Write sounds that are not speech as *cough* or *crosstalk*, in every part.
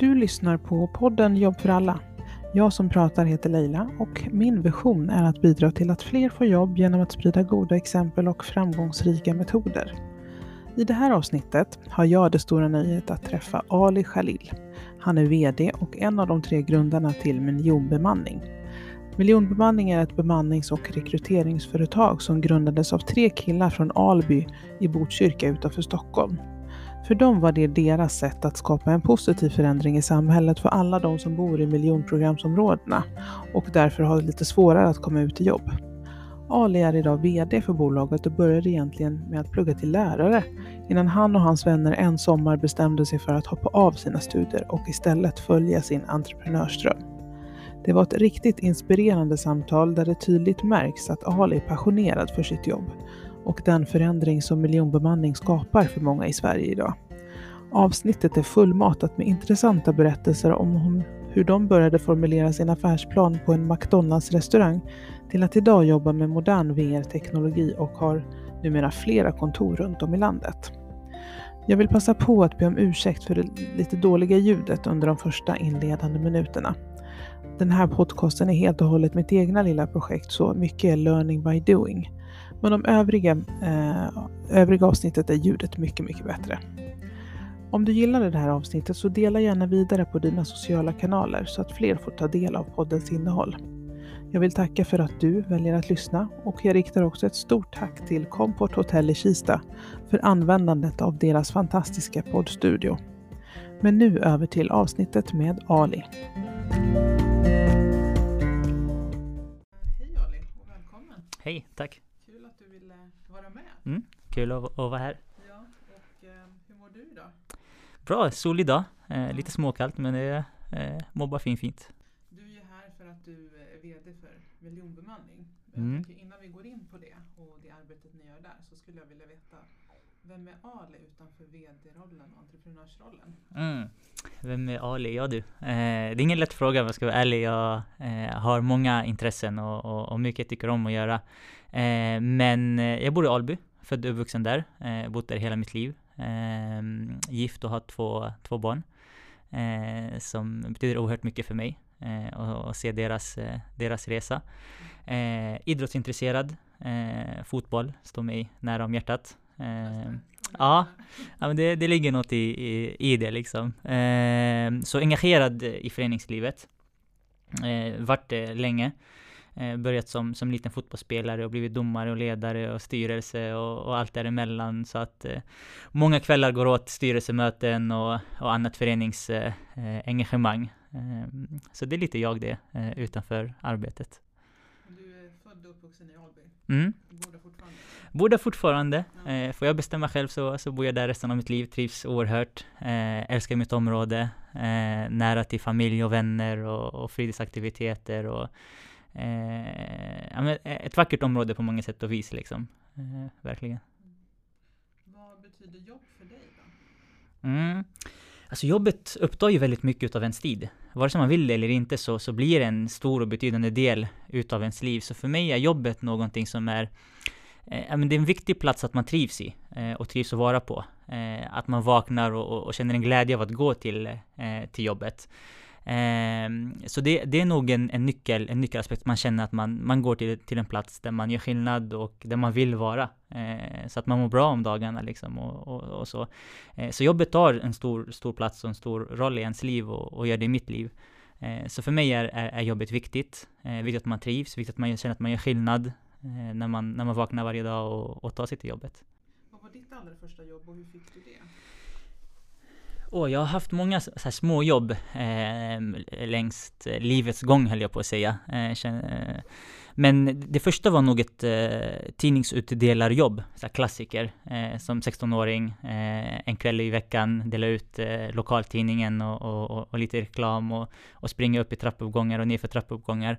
Du lyssnar på podden Jobb för alla. Jag som pratar heter Leila och min vision är att bidra till att fler får jobb genom att sprida goda exempel och framgångsrika metoder. I det här avsnittet har jag det stora nöjet att träffa Ali Khalil. Han är VD och en av de tre grundarna till Miljonbemanning. Miljonbemanning är ett bemannings och rekryteringsföretag som grundades av tre killar från Alby i Botkyrka utanför Stockholm. För dem var det deras sätt att skapa en positiv förändring i samhället för alla de som bor i miljonprogramsområdena och därför har lite svårare att komma ut i jobb. Ali är idag VD för bolaget och började egentligen med att plugga till lärare innan han och hans vänner en sommar bestämde sig för att hoppa av sina studier och istället följa sin entreprenörsdröm. Det var ett riktigt inspirerande samtal där det tydligt märks att Ali är passionerad för sitt jobb och den förändring som miljonbemanning skapar för många i Sverige idag. Avsnittet är fullmatat med intressanta berättelser om hur de började formulera sin affärsplan på en McDonalds-restaurang till att idag jobba med modern VR-teknologi och har numera flera kontor runt om i landet. Jag vill passa på att be om ursäkt för det lite dåliga ljudet under de första inledande minuterna. Den här podcasten är helt och hållet mitt egna lilla projekt så mycket är learning by doing. Men de övriga, eh, övriga avsnittet är ljudet mycket, mycket bättre. Om du gillade det här avsnittet så dela gärna vidare på dina sociala kanaler så att fler får ta del av poddens innehåll. Jag vill tacka för att du väljer att lyssna och jag riktar också ett stort tack till Comport Hotel i Kista för användandet av deras fantastiska poddstudio. Men nu över till avsnittet med Ali. Hej Ali och välkommen! Hej, tack! Kul att du ville vara med. Mm, kul att, att vara här. Ja, och eh, hur mår du idag? Bra, solig dag. Eh, lite småkallt men det eh, mår bara fint fint. Du är ju här för att du är VD för Miljonbemanning. Mm. Innan vi går in på det och det arbetet ni gör där så skulle jag vilja veta vem är Ali utanför VD-rollen och entreprenörsrollen? Mm. Vem är Ali? Ja du. Eh, det är ingen lätt fråga om jag ska vara ärlig. Jag eh, har många intressen och, och, och mycket jag tycker om att göra. Eh, men eh, jag bor i Alby, född och uppvuxen där. Eh, bott där hela mitt liv. Eh, gift och har två, två barn. Eh, som betyder oerhört mycket för mig. Eh, och, och se deras, eh, deras resa. Eh, idrottsintresserad. Fotboll står mig nära om hjärtat. Eh, ja, men det, det ligger något i, i, i det liksom. Eh, så engagerad i föreningslivet. Eh, vart det länge. Eh, börjat som, som liten fotbollsspelare och blivit domare och ledare och styrelse och, och allt däremellan. Så att eh, många kvällar går åt styrelsemöten och, och annat föreningsengagemang. Eh, så det är lite jag det, eh, utanför arbetet. Du är född och uppvuxen i Alby. Mm. Bor där fortfarande? Bor där fortfarande. Ja. Eh, får jag bestämma själv så, så bor jag där resten av mitt liv. Trivs oerhört. Eh, älskar mitt område. Eh, nära till familj och vänner och, och fritidsaktiviteter. Och, eh, ett vackert område på många sätt och vis liksom. Eh, verkligen. Vad betyder jobb för dig då? Mm. Alltså jobbet upptar ju väldigt mycket av ens tid. Vare sig man vill det eller inte så, så blir det en stor och betydande del utav ens liv. Så för mig är jobbet någonting som är eh, det är en viktig plats att man trivs i eh, och trivs att vara på. Eh, att man vaknar och, och, och känner en glädje av att gå till, eh, till jobbet. Ehm, så det, det är nog en, en, nyckel, en nyckelaspekt. Man känner att man, man går till, till en plats där man gör skillnad och där man vill vara. Eh, så att man mår bra om dagarna liksom och, och, och så. Eh, så jobbet tar en stor, stor plats och en stor roll i ens liv och, och gör det i mitt liv. Eh, så för mig är, är, är jobbet viktigt. Eh, viktigt att man trivs, viktigt att man känner att man gör skillnad eh, när, man, när man vaknar varje dag och, och tar sig till jobbet. Vad var ditt allra första jobb och hur fick du det? Oh, jag har haft många så här små jobb ehm, eh, längs livets gång höll jag på att säga. Eh, känner, eh, men det första var nog ett eh, tidningsutdelarjobb, så här klassiker. Eh, som 16-åring, eh, en kväll i veckan, dela ut eh, lokaltidningen och, och, och, och lite reklam och, och springa upp i trappuppgångar och nerför trappuppgångar.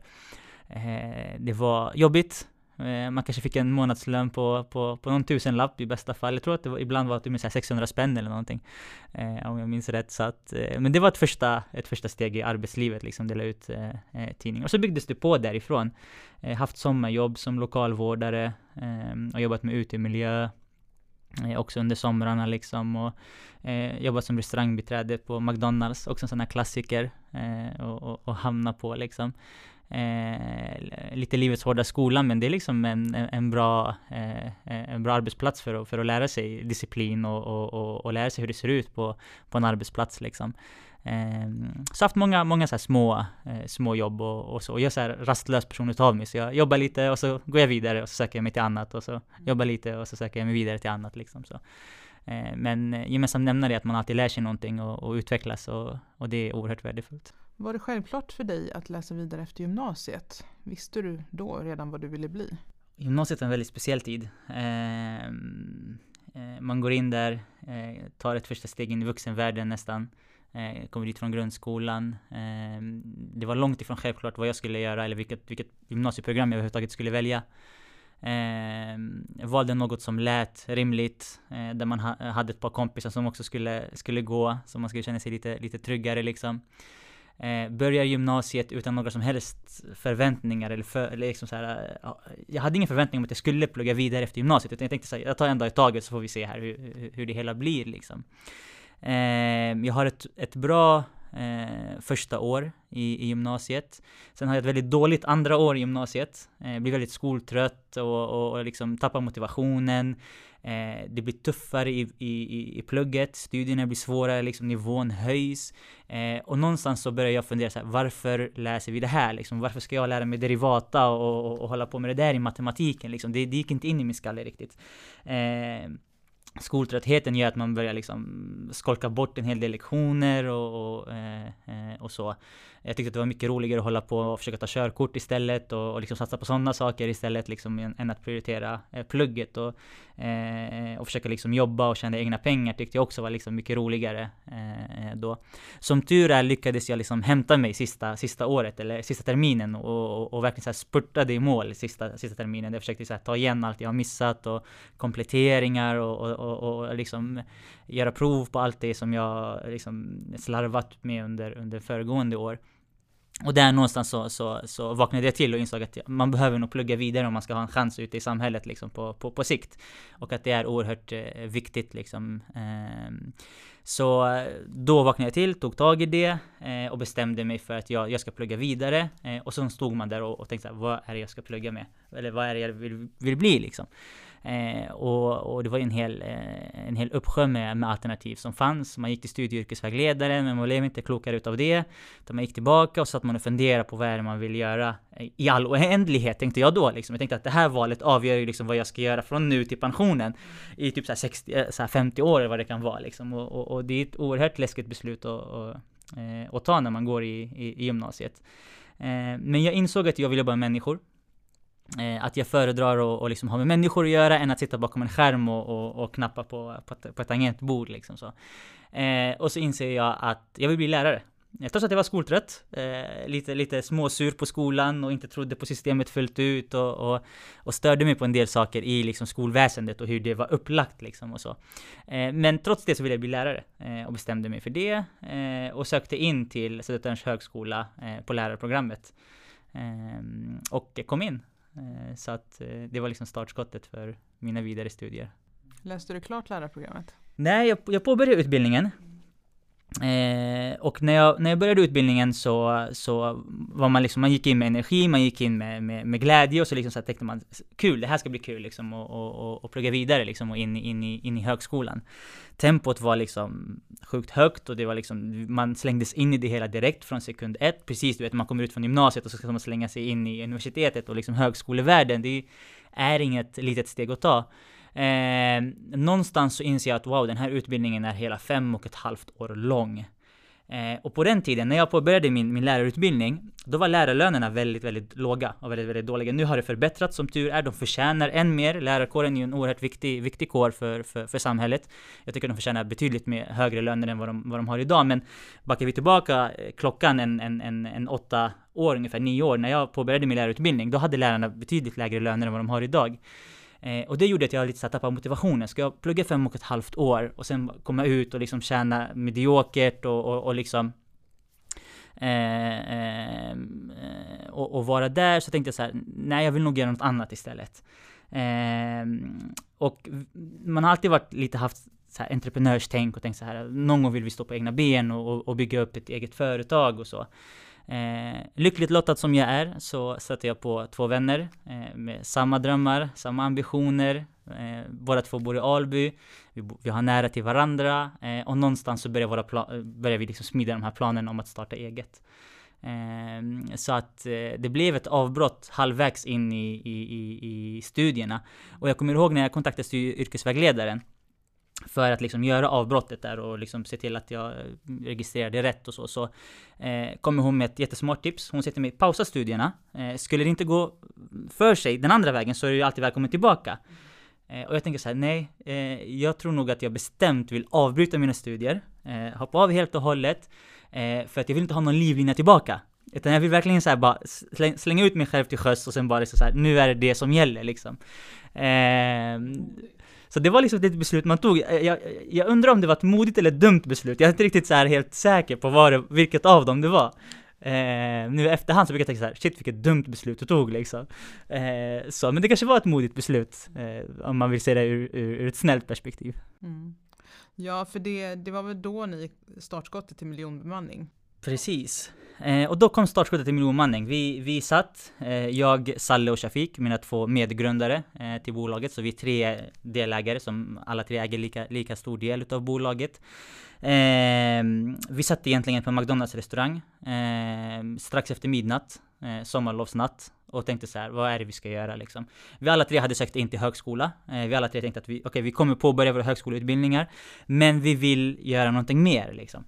Eh, det var jobbigt. Eh, man kanske fick en månadslön på, på, på någon tusenlapp i bästa fall. Jag tror att det var, ibland var det typ med 600 spänn eller någonting. Eh, om jag minns rätt. Så att, eh, men det var ett första, ett första steg i arbetslivet, liksom dela ut tidningar. Och så byggdes det på därifrån. Haft sommarjobb som lokalvårdare och jobbat med utemiljö. Eh, också under somrarna liksom och eh, jobbat som restaurangbiträde på McDonalds, också en sån här klassiker eh, och, och, och hamna på liksom. Eh, lite livets hårda skola, men det är liksom en, en, bra, eh, en bra arbetsplats för att, för att lära sig disciplin och, och, och, och lära sig hur det ser ut på, på en arbetsplats liksom. Eh, så haft många, många så små, eh, små jobb och, och så. Jag är så här rastlös person utav mig, så jag jobbar lite och så går jag vidare och så söker jag mig till annat och så mm. jobbar lite och så söker jag mig vidare till annat liksom. Så. Eh, men gemensamt nämnare är att man alltid lär sig någonting och, och utvecklas och, och det är oerhört värdefullt. Var det självklart för dig att läsa vidare efter gymnasiet? Visste du då redan vad du ville bli? Gymnasiet är en väldigt speciell tid. Ehm, eh, man går in där, eh, tar ett första steg in i vuxenvärlden nästan. Eh, kommer dit från grundskolan. Eh, det var långt ifrån självklart vad jag skulle göra eller vilket, vilket gymnasieprogram jag överhuvudtaget skulle välja. Eh, valde något som lät rimligt, eh, där man ha, hade ett par kompisar som också skulle, skulle gå, så man skulle känna sig lite, lite tryggare liksom. Eh, börjar gymnasiet utan några som helst förväntningar eller, för, eller liksom så här, eh, Jag hade ingen förväntning om att jag skulle plugga vidare efter gymnasiet, utan jag tänkte så här, jag tar en dag i taget så får vi se här hur, hur det hela blir liksom. Eh, jag har ett, ett bra eh, första år i, i, gymnasiet. Sen har jag ett väldigt dåligt andra år i gymnasiet. Eh, blir väldigt skoltrött och, och, och liksom tappar motivationen. Eh, det blir tuffare i, i, i plugget, studierna blir svårare, liksom nivån höjs. Eh, och någonstans så börjar jag fundera så här, varför läser vi det här? Liksom, varför ska jag lära mig derivata och, och, och hålla på med det där i matematiken? Liksom? Det, det gick inte in i min skalle riktigt. Eh, skoltröttheten gör att man börjar liksom skolka bort en hel del lektioner och, och, eh, eh, och så. Jag tyckte att det var mycket roligare att hålla på och försöka ta körkort istället och, och liksom satsa på sådana saker istället liksom än, att prioritera eh, plugget och, eh, och försöka liksom jobba och tjäna egna pengar tyckte jag också var liksom mycket roligare eh, då. Som tur är lyckades jag liksom hämta mig sista, sista året eller sista terminen och, och, och verkligen så här spurtade i mål sista, sista terminen. Jag försökte så här ta igen allt jag har missat och kompletteringar och, och, och, liksom göra prov på allt det som jag liksom slarvat med under, under föregående år. Och där någonstans så, så, så vaknade jag till och insåg att man behöver nog plugga vidare om man ska ha en chans ute i samhället liksom på, på, på sikt. Och att det är oerhört eh, viktigt liksom. Eh, så då vaknade jag till, tog tag i det eh, och bestämde mig för att jag, jag ska plugga vidare. Eh, och så stod man där och, och tänkte så här, vad är det jag ska plugga med? Eller vad är det jag vill, vill bli liksom? Eh, och, och, det var en hel, eh, en hel uppsjö med, med, alternativ som fanns. Man gick till studie och yrkesvägledare, men man blev inte klokare utav det. Utan man gick tillbaka och satt man och funderade på vad är det man vill göra eh, i all oändlighet, tänkte jag då. Liksom. Jag tänkte att det här valet avgör ju liksom vad jag ska göra från nu till pensionen. I typ så 60, eh, så 50 år eller vad det kan vara. Liksom. Och, och, och, det är ett oerhört läskigt beslut att, att, eh, att ta när man går i, i, i gymnasiet. Eh, men jag insåg att jag ville jobba med människor. Eh, att jag föredrar att och liksom ha med människor att göra än att sitta bakom en skärm och, och, och knappa på, på, ett, på ett tangentbord liksom så. Eh, och så inser jag att jag vill bli lärare. Eh, trots att jag var skoltrött, eh, lite, lite småsur på skolan och inte trodde på systemet fullt ut och, och, och, störde mig på en del saker i liksom skolväsendet och hur det var upplagt liksom och så. Eh, men trots det så ville jag bli lärare eh, och bestämde mig för det eh, och sökte in till Södertörns högskola eh, på lärarprogrammet. Eh, och kom in Eh, så att eh, det var liksom startskottet för mina vidare studier. Läste du klart lärarprogrammet? Nej, jag, jag påbörjade utbildningen. Eh, och när jag, när jag började utbildningen så, så var man liksom, man gick in med energi, man gick in med, med, med glädje och så liksom så tänkte man kul, det här ska bli kul liksom och, och, och, och plugga vidare liksom och in, in, i, in i högskolan. Tempot var liksom sjukt högt och det var liksom, man slängdes in i det hela direkt från sekund ett. Precis, du vet, man kommer ut från gymnasiet och så ska man slänga sig in i universitetet och liksom högskolevärlden. Det är inget litet steg att ta. Eh, någonstans så inser jag att wow, den här utbildningen är hela fem och ett halvt år lång. Eh, och på den tiden, när jag påbörjade min, min lärarutbildning, då var lärarlönerna väldigt, väldigt låga och väldigt, väldigt dåliga. Nu har det förbättrats som tur är. De förtjänar än mer. Lärarkåren är ju en oerhört viktig, viktig kår för, för, för samhället. Jag tycker de förtjänar betydligt mer högre löner än vad de, vad de har idag. Men backar vi tillbaka eh, klockan en, en, en, en åtta år, ungefär nio år, när jag påbörjade min lärarutbildning, då hade lärarna betydligt lägre löner än vad de har idag. Eh, och det gjorde att jag lite så tappade motivationen. Ska jag plugga fem och ett halvt år och sen komma ut och liksom tjäna mediokert och, och, och liksom eh, eh, och, och, vara där så tänkte jag så här, nej jag vill nog göra något annat istället. Eh, och man har alltid varit lite haft så här entreprenörstänk och tänkt så här, någon gång vill vi stå på egna ben och, och bygga upp ett eget företag och så. Eh, lyckligt lottad som jag är så satte jag på två vänner eh, med samma drömmar, samma ambitioner. Eh, båda två bor i Alby, vi, vi har nära till varandra eh, och någonstans så börjar, våra börjar vi liksom smida de här planerna om att starta eget. Eh, så att eh, det blev ett avbrott halvvägs in i, i, i, i studierna. Och jag kommer ihåg när jag kontaktade yrkesvägledaren för att liksom göra avbrottet där och liksom se till att jag eh, registrerar det rätt och så. Så eh, kommer hon med ett jättesmart tips. Hon säger till mig, pausa studierna. Eh, skulle det inte gå för sig den andra vägen så är du alltid välkommen tillbaka. Eh, och jag tänker så här, nej, eh, jag tror nog att jag bestämt vill avbryta mina studier. Eh, hoppa av helt och hållet. Eh, för att jag vill inte ha någon livlina tillbaka. Utan jag vill verkligen så här bara slänga ut mig själv till sjöss och sen bara liksom så här, nu är det det som gäller liksom. Eh, så det var liksom ett beslut man tog. Eh, jag, jag undrar om det var ett modigt eller ett dumt beslut. Jag är inte riktigt så här helt säker på vad det, vilket av dem det var. Eh, nu i efterhand så brukar jag tänka så här, shit vilket dumt beslut du tog liksom. Eh, så, men det kanske var ett modigt beslut, eh, om man vill se det ur, ur, ur ett snällt perspektiv. Mm. Ja, för det, det var väl då ni startskottet till miljonbemanning? Precis. Eh, och då kom startskottet till miljonmanning. Vi, vi satt, eh, jag, Salle och Shafik, mina två medgrundare eh, till bolaget. Så vi är tre delägare som alla tre äger lika, lika stor del utav bolaget. Eh, vi satt egentligen på en McDonalds restaurang eh, strax efter midnatt, eh, sommarlovsnatt och tänkte så här, vad är det vi ska göra liksom? Vi alla tre hade sökt in till högskola. Eh, vi alla tre tänkte att vi, okej, okay, vi kommer påbörja våra högskoleutbildningar, men vi vill göra någonting mer liksom.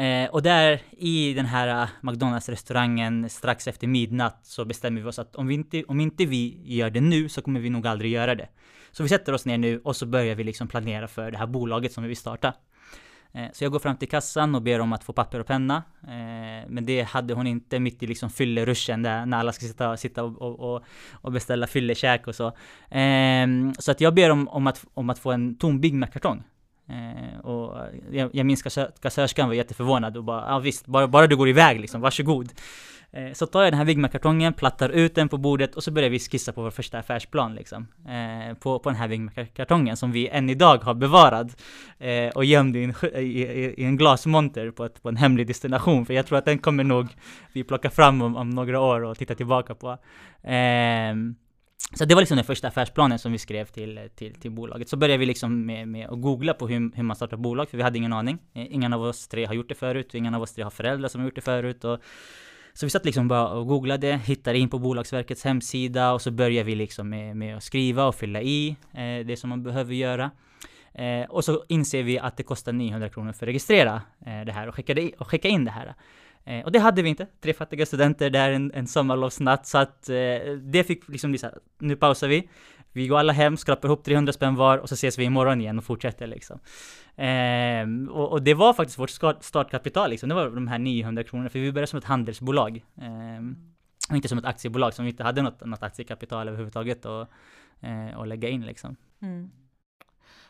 Eh, och där i den här äh, McDonalds-restaurangen strax efter midnatt så bestämmer vi oss att om, vi inte, om inte vi gör det nu så kommer vi nog aldrig göra det. Så vi sätter oss ner nu och så börjar vi liksom planera för det här bolaget som vi vill starta. Eh, så jag går fram till kassan och ber om att få papper och penna. Eh, men det hade hon inte mitt i liksom fylleruschen där när alla ska sitta, sitta och, och, och beställa fyllekäk och så. Eh, så att jag ber om, om, att, om att få en tom Big Mac-kartong. Eh, och eh, jag, jag minns kassörskan var jätteförvånad och bara, ja visst, bara, bara du går iväg liksom, varsågod. Eh, så tar jag den här Wigma-kartongen, plattar ut den på bordet och så börjar vi skissa på vår första affärsplan liksom. Eh, på, på den här Wigma-kartongen som vi än idag har bevarad eh, och gömd i en, i, i en glasmonter på, ett, på en hemlig destination. För jag tror att den kommer nog vi plocka fram om, om några år och titta tillbaka på. Ehm, så det var liksom den första affärsplanen som vi skrev till, till, till bolaget. Så började vi liksom med, med att googla på hur, hur man startar bolag, för vi hade ingen aning. Eh, ingen av oss tre har gjort det förut, ingen av oss tre har föräldrar som har gjort det förut. Och, så vi satt liksom bara och googlade, hittade in på Bolagsverkets hemsida och så började vi liksom med, med att skriva och fylla i eh, det som man behöver göra. Eh, och så inser vi att det kostar 900 kronor för att registrera eh, det här och skicka, det, och skicka in det här. Eh, och det hade vi inte, tre fattiga studenter där en, en sommarlovsnatt, så att eh, det fick liksom bli så här, nu pausar vi, vi går alla hem, skrapar ihop 300 spänn var och så ses vi imorgon igen och fortsätter liksom. Eh, och, och, det var faktiskt vårt startkapital liksom, det var de här 900 kronorna, för vi började som ett handelsbolag. Eh, och inte som ett aktiebolag som vi inte hade något, något aktiekapital överhuvudtaget att eh, lägga in liksom. Mm.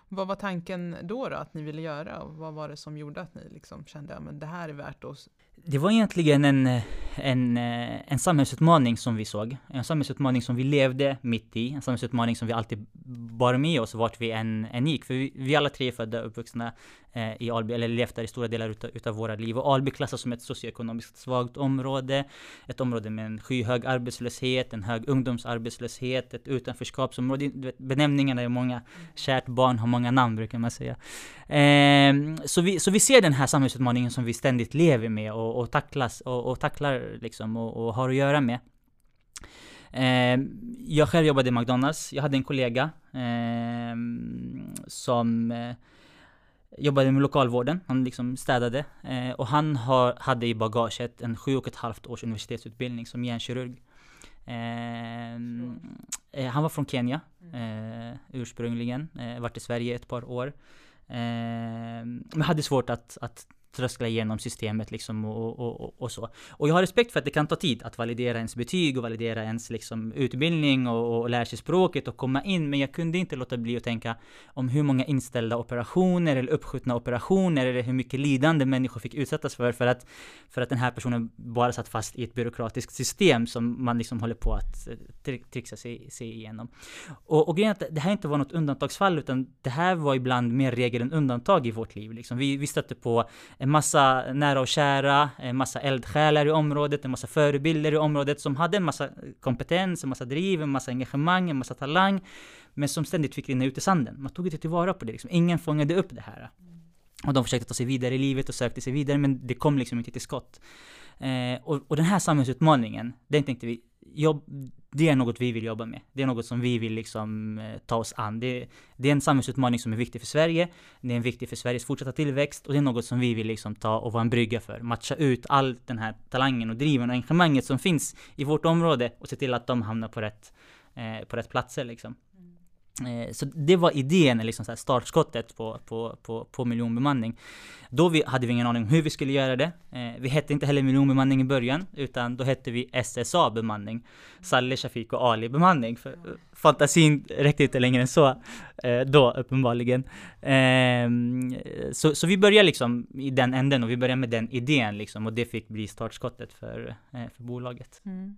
Vad var tanken då, då att ni ville göra och vad var det som gjorde att ni liksom kände att det här är värt att det var egentligen en, en, en samhällsutmaning som vi såg. En samhällsutmaning som vi levde mitt i. En samhällsutmaning som vi alltid bar med oss vart vi än, än gick. För vi, vi alla tre är födda och uppvuxna eh, i Alby, eller levt där i stora delar utav, utav våra liv. Och Alby klassas som ett socioekonomiskt svagt område. Ett område med en skyhög arbetslöshet, en hög ungdomsarbetslöshet, ett utanförskapsområde. Vet, benämningarna är många. Kärt barn har många namn brukar man säga. Eh, så, vi, så vi ser den här samhällsutmaningen som vi ständigt lever med och, och tacklas och, och tacklar liksom och, och har att göra med. Eh, jag själv jobbade i McDonalds. Jag hade en kollega eh, som eh, jobbade med lokalvården. Han liksom städade. Eh, och han har, hade i bagaget en sju och ett halvt års universitetsutbildning som hjärnkirurg. Ehm, eh, han var från Kenya eh, ursprungligen. varit i Sverige ett par år. Ehm, men hade svårt att, att tröskla igenom systemet liksom och, och, och, och, så. Och jag har respekt för att det kan ta tid att validera ens betyg och validera ens liksom utbildning och, och lära sig språket och komma in. Men jag kunde inte låta bli att tänka om hur många inställda operationer eller uppskjutna operationer eller hur mycket lidande människor fick utsättas för för att, för att den här personen bara satt fast i ett byråkratiskt system som man liksom håller på att eh, trixa sig, sig igenom. Och, och grejen är att det här inte var något undantagsfall utan det här var ibland mer regel än undantag i vårt liv. Liksom. Vi, vi stötte på en massa nära och kära, en massa eldsjälar i området, en massa förebilder i området som hade en massa kompetens, en massa driv, en massa engagemang, en massa talang, men som ständigt fick rinna ut i sanden. Man tog inte tillvara på det, liksom. ingen fångade upp det här. Och de försökte ta sig vidare i livet och sökte sig vidare, men det kom liksom inte till skott. Eh, och, och, den här samhällsutmaningen, den tänkte vi, jobb, det är något vi vill jobba med. Det är något som vi vill liksom eh, ta oss an. Det, det, är en samhällsutmaning som är viktig för Sverige. Det är viktig för Sveriges fortsatta tillväxt och det är något som vi vill liksom ta och vara en brygga för. Matcha ut all den här talangen och driven och engagemanget som finns i vårt område och se till att de hamnar på rätt, eh, på rätt platser liksom. Eh, så det var idén, liksom så startskottet på, på, på, på miljonbemanning. Då vi, hade vi ingen aning om hur vi skulle göra det. Eh, vi hette inte heller miljonbemanning i början, utan då hette vi SSA bemanning. Salle, Shafiq och Ali bemanning. För fantasin räckte inte längre än så eh, då uppenbarligen. Ehm, så, så vi började liksom i den änden och vi började med den idén liksom och det fick bli startskottet för, eh, för bolaget. Mm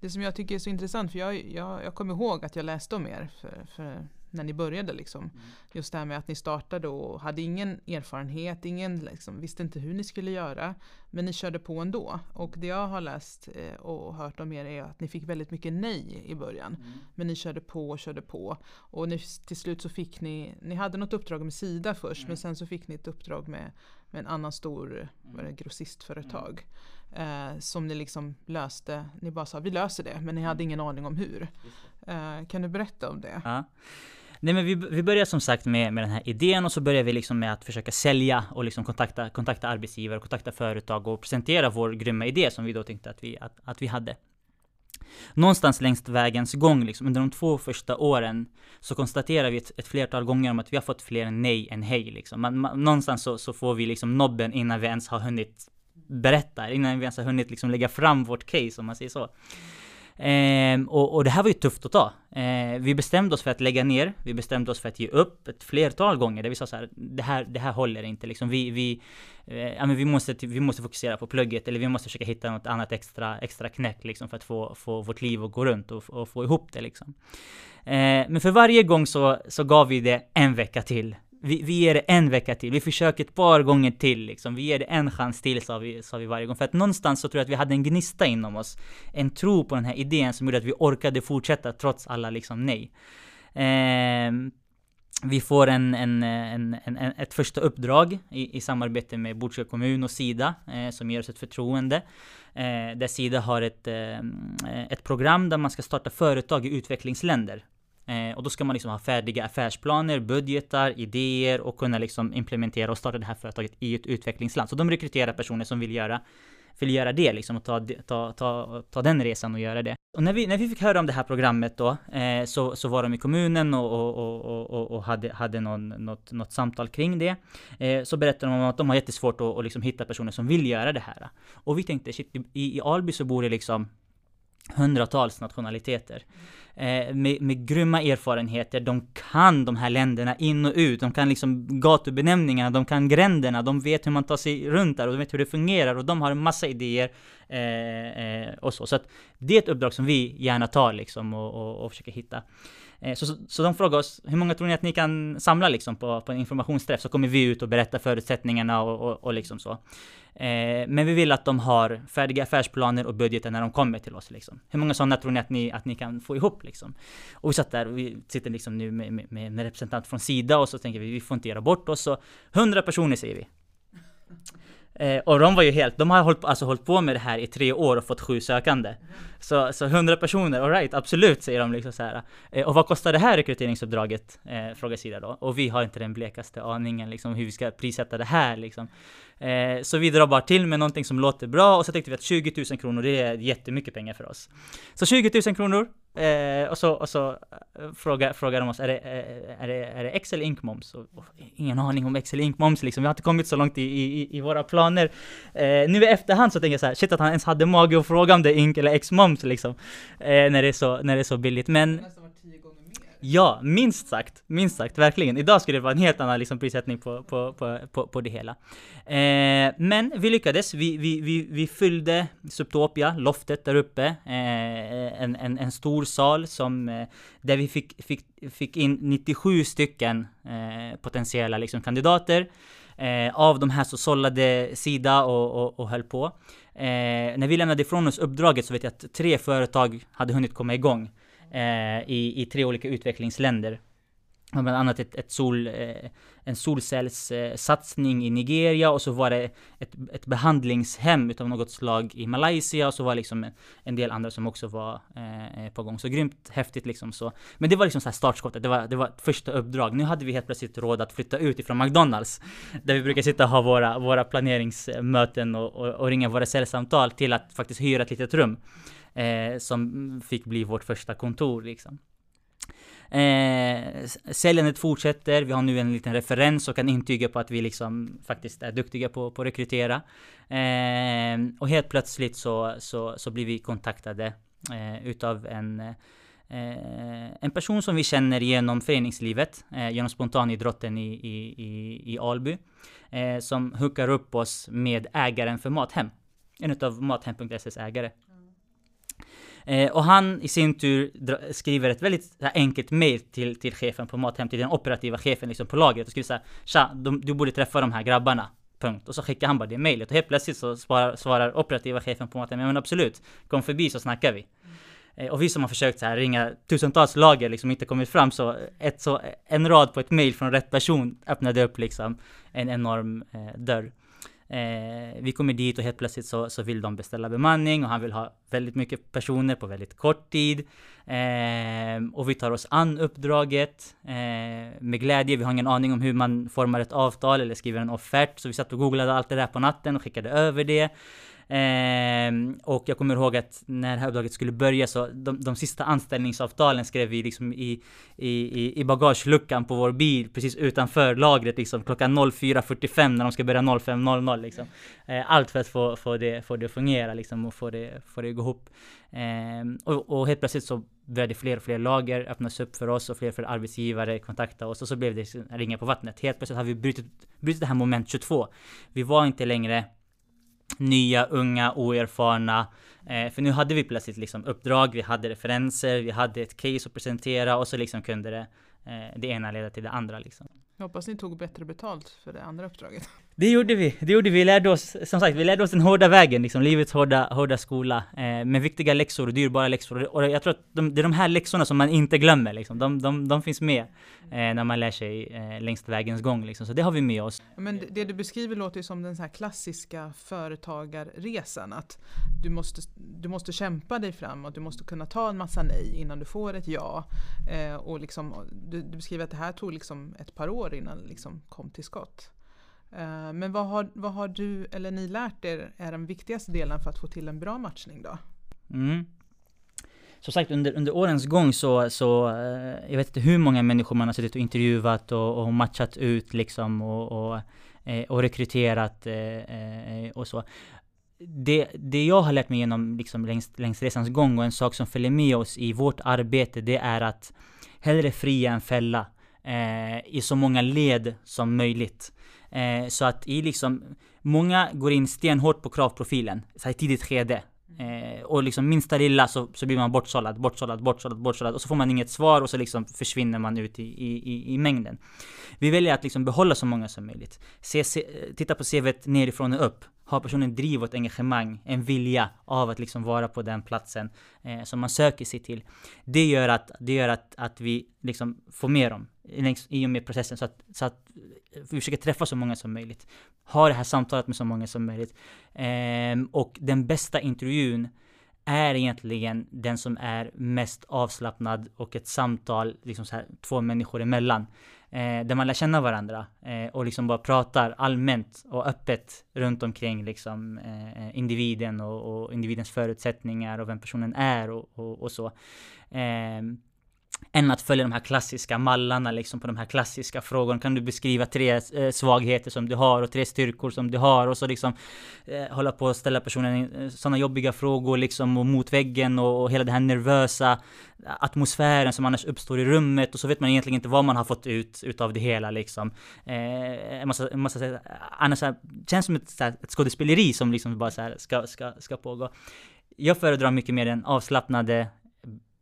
det som jag tycker är så intressant, för jag, jag, jag kommer ihåg att jag läste om er för, för när ni började. Liksom. Mm. Just det här med att ni startade och hade ingen erfarenhet, ingen, liksom, visste inte hur ni skulle göra. Men ni körde på ändå. Och det jag har läst eh, och hört om er är att ni fick väldigt mycket nej i början. Mm. Men ni körde på och körde på. Och ni, till slut så fick ni, ni hade något uppdrag med Sida först mm. men sen så fick ni ett uppdrag med, med en annan stor mm. grossistföretag. Mm eh, som ni liksom löste. Ni bara sa vi löser det, men ni hade ingen aning om hur. Eh, kan du berätta om det? Ja. Nej men vi, vi började som sagt med, med den här idén och så började vi liksom med att försöka sälja och liksom kontakta, kontakta arbetsgivare, kontakta företag och presentera vår grymma idé som vi då tänkte att vi, att, att vi hade. Någonstans längs vägens gång, liksom, under de två första åren, så konstaterar vi ett, ett flertal gånger om att vi har fått fler nej än hej. Liksom. Man, man, någonstans så, så, får vi liksom nobben innan vi ens har hunnit berättar innan vi ens har hunnit liksom lägga fram vårt case om man säger så. Ehm, och, och, det här var ju tufft att ta. Ehm, vi bestämde oss för att lägga ner, vi bestämde oss för att ge upp ett flertal gånger där vi sa så här, det här, det här håller inte liksom. Vi, vi, eh, ja, men vi, måste, vi måste fokusera på plugget eller vi måste försöka hitta något annat extra, extra knäck liksom för att få, få vårt liv att gå runt och, och få ihop det liksom. Ehm, men för varje gång så, så gav vi det en vecka till vi, vi ger det en vecka till, vi försöker ett par gånger till liksom. Vi ger det en chans till, sa vi, sa vi varje gång. För att någonstans så tror jag att vi hade en gnista inom oss. En tro på den här idén som gjorde att vi orkade fortsätta trots alla liksom nej. Eh, vi får en, en, en, en, ett första uppdrag i, i samarbete med Botkyrka kommun och Sida eh, som ger oss ett förtroende. Eh, där Sida har ett, eh, ett program där man ska starta företag i utvecklingsländer. Eh, och då ska man liksom ha färdiga affärsplaner, budgetar, idéer och kunna liksom implementera och starta det här företaget i ett utvecklingsland. Så de rekryterar personer som vill göra vill göra det liksom och ta, ta, ta, ta den resan och göra det. Och när vi, när vi fick höra om det här programmet då eh, så, så var de i kommunen och, och, och, och, och hade, hade någon, något, något samtal kring det. Eh, så berättade de om att de har jättesvårt att, att liksom hitta personer som vill göra det här. Och vi tänkte shit, i, i Alby så bor det liksom hundratals nationaliteter. Eh, med, med grymma erfarenheter, de kan de här länderna in och ut, de kan liksom gatubenämningarna, de kan gränderna, de vet hur man tar sig runt där och de vet hur det fungerar och de har en massa idéer eh, eh, och så. Så att det är ett uppdrag som vi gärna tar liksom och, och, och försöker hitta. Eh, så, så, så de frågade oss, hur många tror ni att ni kan samla liksom på, på en informationsträff? Så kommer vi ut och berättar förutsättningarna och, och, och liksom så. Eh, men vi vill att de har färdiga affärsplaner och budgetar när de kommer till oss. Liksom. Hur många sådana tror ni att ni, att ni kan få ihop? Liksom? Och vi satt där och vi sitter liksom nu med, med, med en representant från Sida och så tänker vi, vi får inte göra bort oss. Så 100 personer säger vi. Eh, och de var ju helt, de har hållit, alltså hållit på med det här i tre år och fått sju sökande. Så, så 100 personer, alright, absolut säger de liksom så här. Eh, och vad kostar det här rekryteringsuppdraget? Eh, frågar Sida då. Och vi har inte den blekaste aningen liksom hur vi ska prissätta det här liksom. Eh, så vi drar bara till med någonting som låter bra och så tänkte vi att 20 000 kronor det är jättemycket pengar för oss. Så 20 000 kronor Eh, och så, och så eh, frågar, frågar de oss, är det, eh, är det, är det X eller inkmoms? Och, och, ingen aning om X eller inkmoms liksom. Vi har inte kommit så långt i, i, i våra planer. Eh, nu i efterhand så tänker jag så här, shit att han ens hade mage att fråga om det är ink eller X-moms liksom. Eh, när, det är så, när det är så billigt. Men Ja, minst sagt. Minst sagt, verkligen. Idag skulle det vara en helt annan liksom, prissättning på, på, på, på, på det hela. Eh, men vi lyckades. Vi, vi, vi, vi fyllde Subtopia, loftet där uppe. Eh, en, en, en stor sal som, eh, där vi fick, fick, fick in 97 stycken eh, potentiella liksom, kandidater. Eh, av de här så sållade Sida och, och, och höll på. Eh, när vi lämnade ifrån oss uppdraget så vet jag att tre företag hade hunnit komma igång Eh, i, i tre olika utvecklingsländer. Bland annat ett, ett sol, eh, en solcellssatsning i Nigeria och så var det ett, ett behandlingshem utav något slag i Malaysia och så var det liksom en del andra som också var eh, på gång. Så grymt häftigt liksom så. Men det var liksom så här startskottet, det var, det var ett första uppdrag. Nu hade vi helt plötsligt råd att flytta ut ifrån McDonalds, där vi brukar sitta och ha våra, våra planeringsmöten och, och, och ringa våra säljsamtal till att faktiskt hyra ett litet rum eh, som fick bli vårt första kontor liksom. Eh, säljandet fortsätter, vi har nu en liten referens och kan intyga på att vi liksom faktiskt är duktiga på, på att rekrytera. Eh, och helt plötsligt så, så, så blir vi kontaktade eh, utav en Eh, en person som vi känner genom föreningslivet, eh, genom spontanidrotten i, i, i, i Alby, eh, som hookar upp oss med ägaren för Mathem. En utav Mathem.ses ägare. Eh, och han i sin tur skriver ett väldigt enkelt mail till, till chefen på Mathem, till den operativa chefen liksom på lagret och skriver såhär Tja, de, du borde träffa de här grabbarna. Punkt. Och så skickar han bara det mailet och helt plötsligt så svarar, svarar operativa chefen på Mathem, ja men absolut, kom förbi så snackar vi. Eh, och vi som har försökt så här ringa tusentals lager, liksom inte kommit fram, så, ett, så en rad på ett mail från rätt person öppnade upp liksom en enorm eh, dörr. Eh, vi kommer dit och helt plötsligt så, så vill de beställa bemanning och han vill ha väldigt mycket personer på väldigt kort tid. Eh, och vi tar oss an uppdraget eh, med glädje. Vi har ingen aning om hur man formar ett avtal eller skriver en offert. Så vi satt och googlade allt det där på natten och skickade över det. Eh, och jag kommer ihåg att när det här uppdraget skulle börja så de, de sista anställningsavtalen skrev vi liksom i, i, i bagageluckan på vår bil precis utanför lagret liksom klockan 04.45 när de ska börja 05.00 liksom. Eh, allt för att få, få, det, få det att fungera liksom och få det, få det att gå ihop. Eh, och, och helt plötsligt så började fler och fler lager öppnas upp för oss och fler och fler arbetsgivare kontakta oss och så blev det ringa på vattnet. Helt plötsligt har vi brutit, brutit det här moment 22. Vi var inte längre nya, unga, oerfarna. Eh, för nu hade vi plötsligt liksom uppdrag, vi hade referenser, vi hade ett case att presentera och så liksom kunde det, eh, det ena leda till det andra liksom. Jag hoppas ni tog bättre betalt för det andra uppdraget. Det gjorde vi, det gjorde vi. Vi lärde oss, som sagt, vi lärde oss den hårda vägen, liksom livets hårda, hårda skola. Eh, med viktiga läxor och dyrbara läxor. Och jag tror att de, det är de här läxorna som man inte glömmer liksom. De, de, de finns med eh, när man lär sig eh, längs vägens gång liksom. Så det har vi med oss. Men det, det du beskriver låter ju som den här klassiska företagarresan. Att du måste, du måste kämpa dig framåt, du måste kunna ta en massa nej innan du får ett ja. Eh, och liksom, du, du beskriver att det här tog liksom ett par år innan det liksom kom till skott. Eh, men vad har, vad har du eller ni lärt er är den viktigaste delen för att få till en bra matchning då? Mm. Som sagt under, under årens gång så, så eh, jag vet inte hur många människor man har suttit och intervjuat och, och matchat ut liksom och, och, eh, och rekryterat och så. Det, det jag har lärt mig genom liksom längs, längs resans gång och en sak som följer med oss i vårt arbete det är att hellre fria än fälla eh, i så många led som möjligt. Eh, så att i liksom, många går in stenhårt på kravprofilen, så här, i tidigt skede. Eh, och liksom minsta lilla så, så blir man bortsållad, bortsållad, bortsållad, bortsållad och så får man inget svar och så liksom försvinner man ut i, i, i mängden. Vi väljer att liksom behålla så många som möjligt. Se, se, titta på CVt nerifrån och upp. Har personen driv och ett engagemang, en vilja av att liksom vara på den platsen eh, som man söker sig till. Det gör att, det gör att, att vi liksom får med dem i och med processen så att, så att Eh, försöka försöker träffa så många som möjligt. Ha det här samtalet med så många som möjligt. Eh, och den bästa intervjun är egentligen den som är mest avslappnad och ett samtal liksom så här, två människor emellan. eh, där man lär känna varandra eh, och liksom bara pratar allmänt och öppet runt omkring liksom eh, individen och, och, individens förutsättningar och vem personen är och, och, och så. Ehm, än att följa de här klassiska mallarna liksom på de här klassiska frågorna. Kan du beskriva tre eh, svagheter som du har och tre styrkor som du har och så liksom eh, hålla på att ställa personen eh, sådana jobbiga frågor liksom och mot väggen och, och hela den här nervösa atmosfären som annars uppstår i rummet och så vet man egentligen inte vad man har fått ut utav det hela liksom. Eh, massa, massa, jag annars här, känns som ett, här, ett skådespeleri som liksom bara så här ska, ska, ska pågå. Jag föredrar mycket mer den avslappnade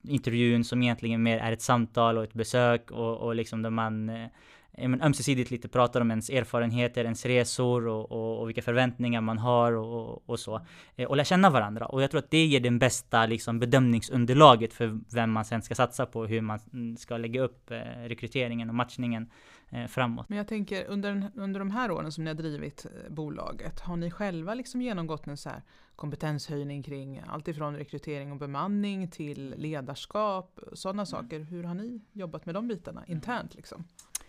intervjun som egentligen mer är ett samtal och ett besök och, och liksom där man eh, men, ömsesidigt lite pratar om ens erfarenheter, ens resor och, och, och vilka förväntningar man har och, och, så. Eh, och lär känna varandra. Och jag tror att det ger den bästa liksom, bedömningsunderlaget för vem man sen ska satsa på, hur man ska lägga upp eh, rekryteringen och matchningen eh, framåt. Men jag tänker under, under de här åren som ni har drivit eh, bolaget, har ni själva liksom genomgått en så här kompetenshöjning kring allt ifrån rekrytering och bemanning till ledarskap, sådana mm. saker. Hur har ni jobbat med de bitarna internt liksom?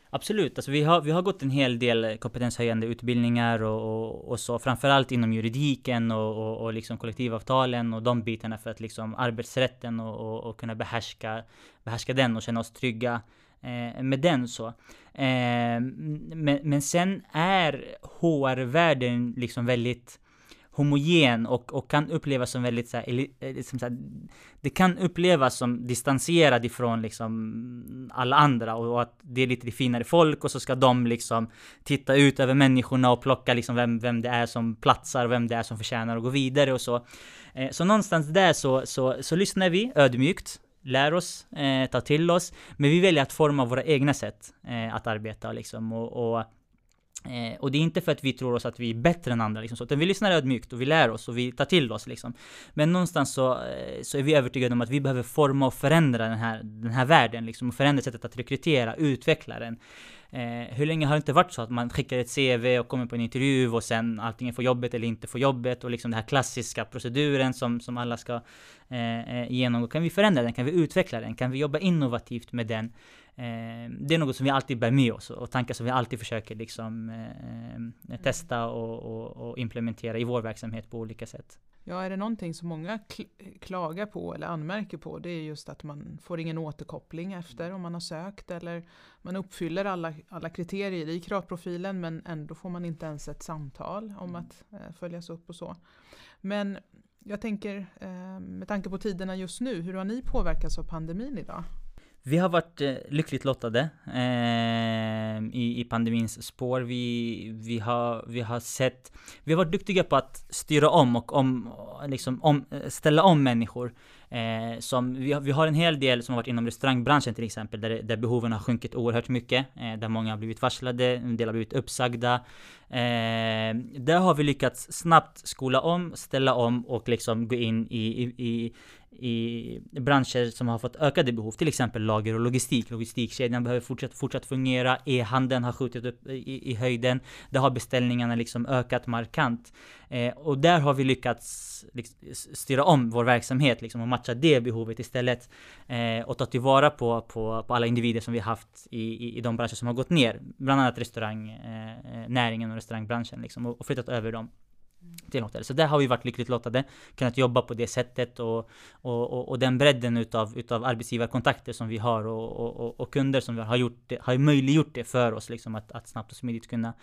Absolut, alltså vi har, vi har gått en hel del kompetenshöjande utbildningar och, och, och så, framförallt inom juridiken och, och, och liksom kollektivavtalen och de bitarna för att liksom arbetsrätten och, och, och kunna behärska, behärska den och känna oss trygga eh, med den så. Eh, men, men sen är HR-världen liksom väldigt homogen och, och kan upplevas som väldigt så här, eh, liksom så här, det kan upplevas som distanserad ifrån liksom alla andra och, och, att det är lite finare folk och så ska de liksom titta ut över människorna och plocka liksom vem, vem det är som platsar, och vem det är som förtjänar att gå vidare och så. Eh, så någonstans där så, så, så lyssnar vi ödmjukt lär oss, eh, tar till oss, men vi väljer att forma våra egna sätt eh, att arbeta liksom och, och Eh, och det är inte för att vi tror oss att vi är bättre än andra, liksom, så, utan vi lyssnar ödmjukt och vi lär oss och vi tar till oss. Liksom. Men någonstans så, eh, så är vi övertygade om att vi behöver forma och förändra den här, den här världen, liksom, och förändra sättet att rekrytera, utveckla den. Eh, hur länge har det inte varit så att man skickar ett CV och kommer på en intervju och sen antingen får jobbet eller inte får jobbet och liksom den här klassiska proceduren som, som alla ska eh, eh genomgå. Kan vi förändra den? Kan vi utveckla den? Kan vi jobba innovativt med den? Eh, det är något som vi alltid bär med oss och tankar som vi alltid försöker liksom eh, eh testa och, och, och, implementera i vår verksamhet på olika sätt. Ja, är det någonting som många klagar på eller anmärker på det är just att man får ingen återkoppling efter om man har sökt eller man uppfyller alla, alla kriterier i kravprofilen men ändå får man inte ens ett samtal om mm. att eh, följas upp och så. Men jag tänker eh, med tanke på tiderna just nu, hur har ni påverkats av pandemin idag? Vi har varit eh, lyckligt lottade eh, i, i pandemins spår. Vi, vi, har, vi har sett, vi har varit duktiga på att styra om och om, liksom om, eh, ställa om människor. Eh, som, vi, har, vi har en hel del som har varit inom restaurangbranschen till exempel, där, där behoven har sjunkit oerhört mycket. Eh, där många har blivit varslade, en del har blivit uppsagda. Eh, där har vi lyckats snabbt skola om, ställa om och liksom gå in i, i, i i branscher som har fått ökade behov, till exempel lager och logistik. Logistikkedjan behöver fortsatt, fortsatt fungera, e-handeln har skjutit upp i, i höjden, där har beställningarna liksom ökat markant. Eh, och där har vi lyckats liksom, styra om vår verksamhet liksom, och matcha det behovet istället. Eh, och ta tillvara på, på, på alla individer som vi haft i, i, i de branscher som har gått ner. Bland annat restaurangnäringen eh, eh och restaurangbranschen liksom, och, och flyttat över dem till hotell. Så där har vi varit lyckligt lottade, kunnat jobba på det sättet och, och, och, och den bredden utav, utav arbetsgivarkontakter som vi har och, och, och kunder som vi har, gjort det, har möjliggjort det för oss liksom att, att snabbt och smidigt kunna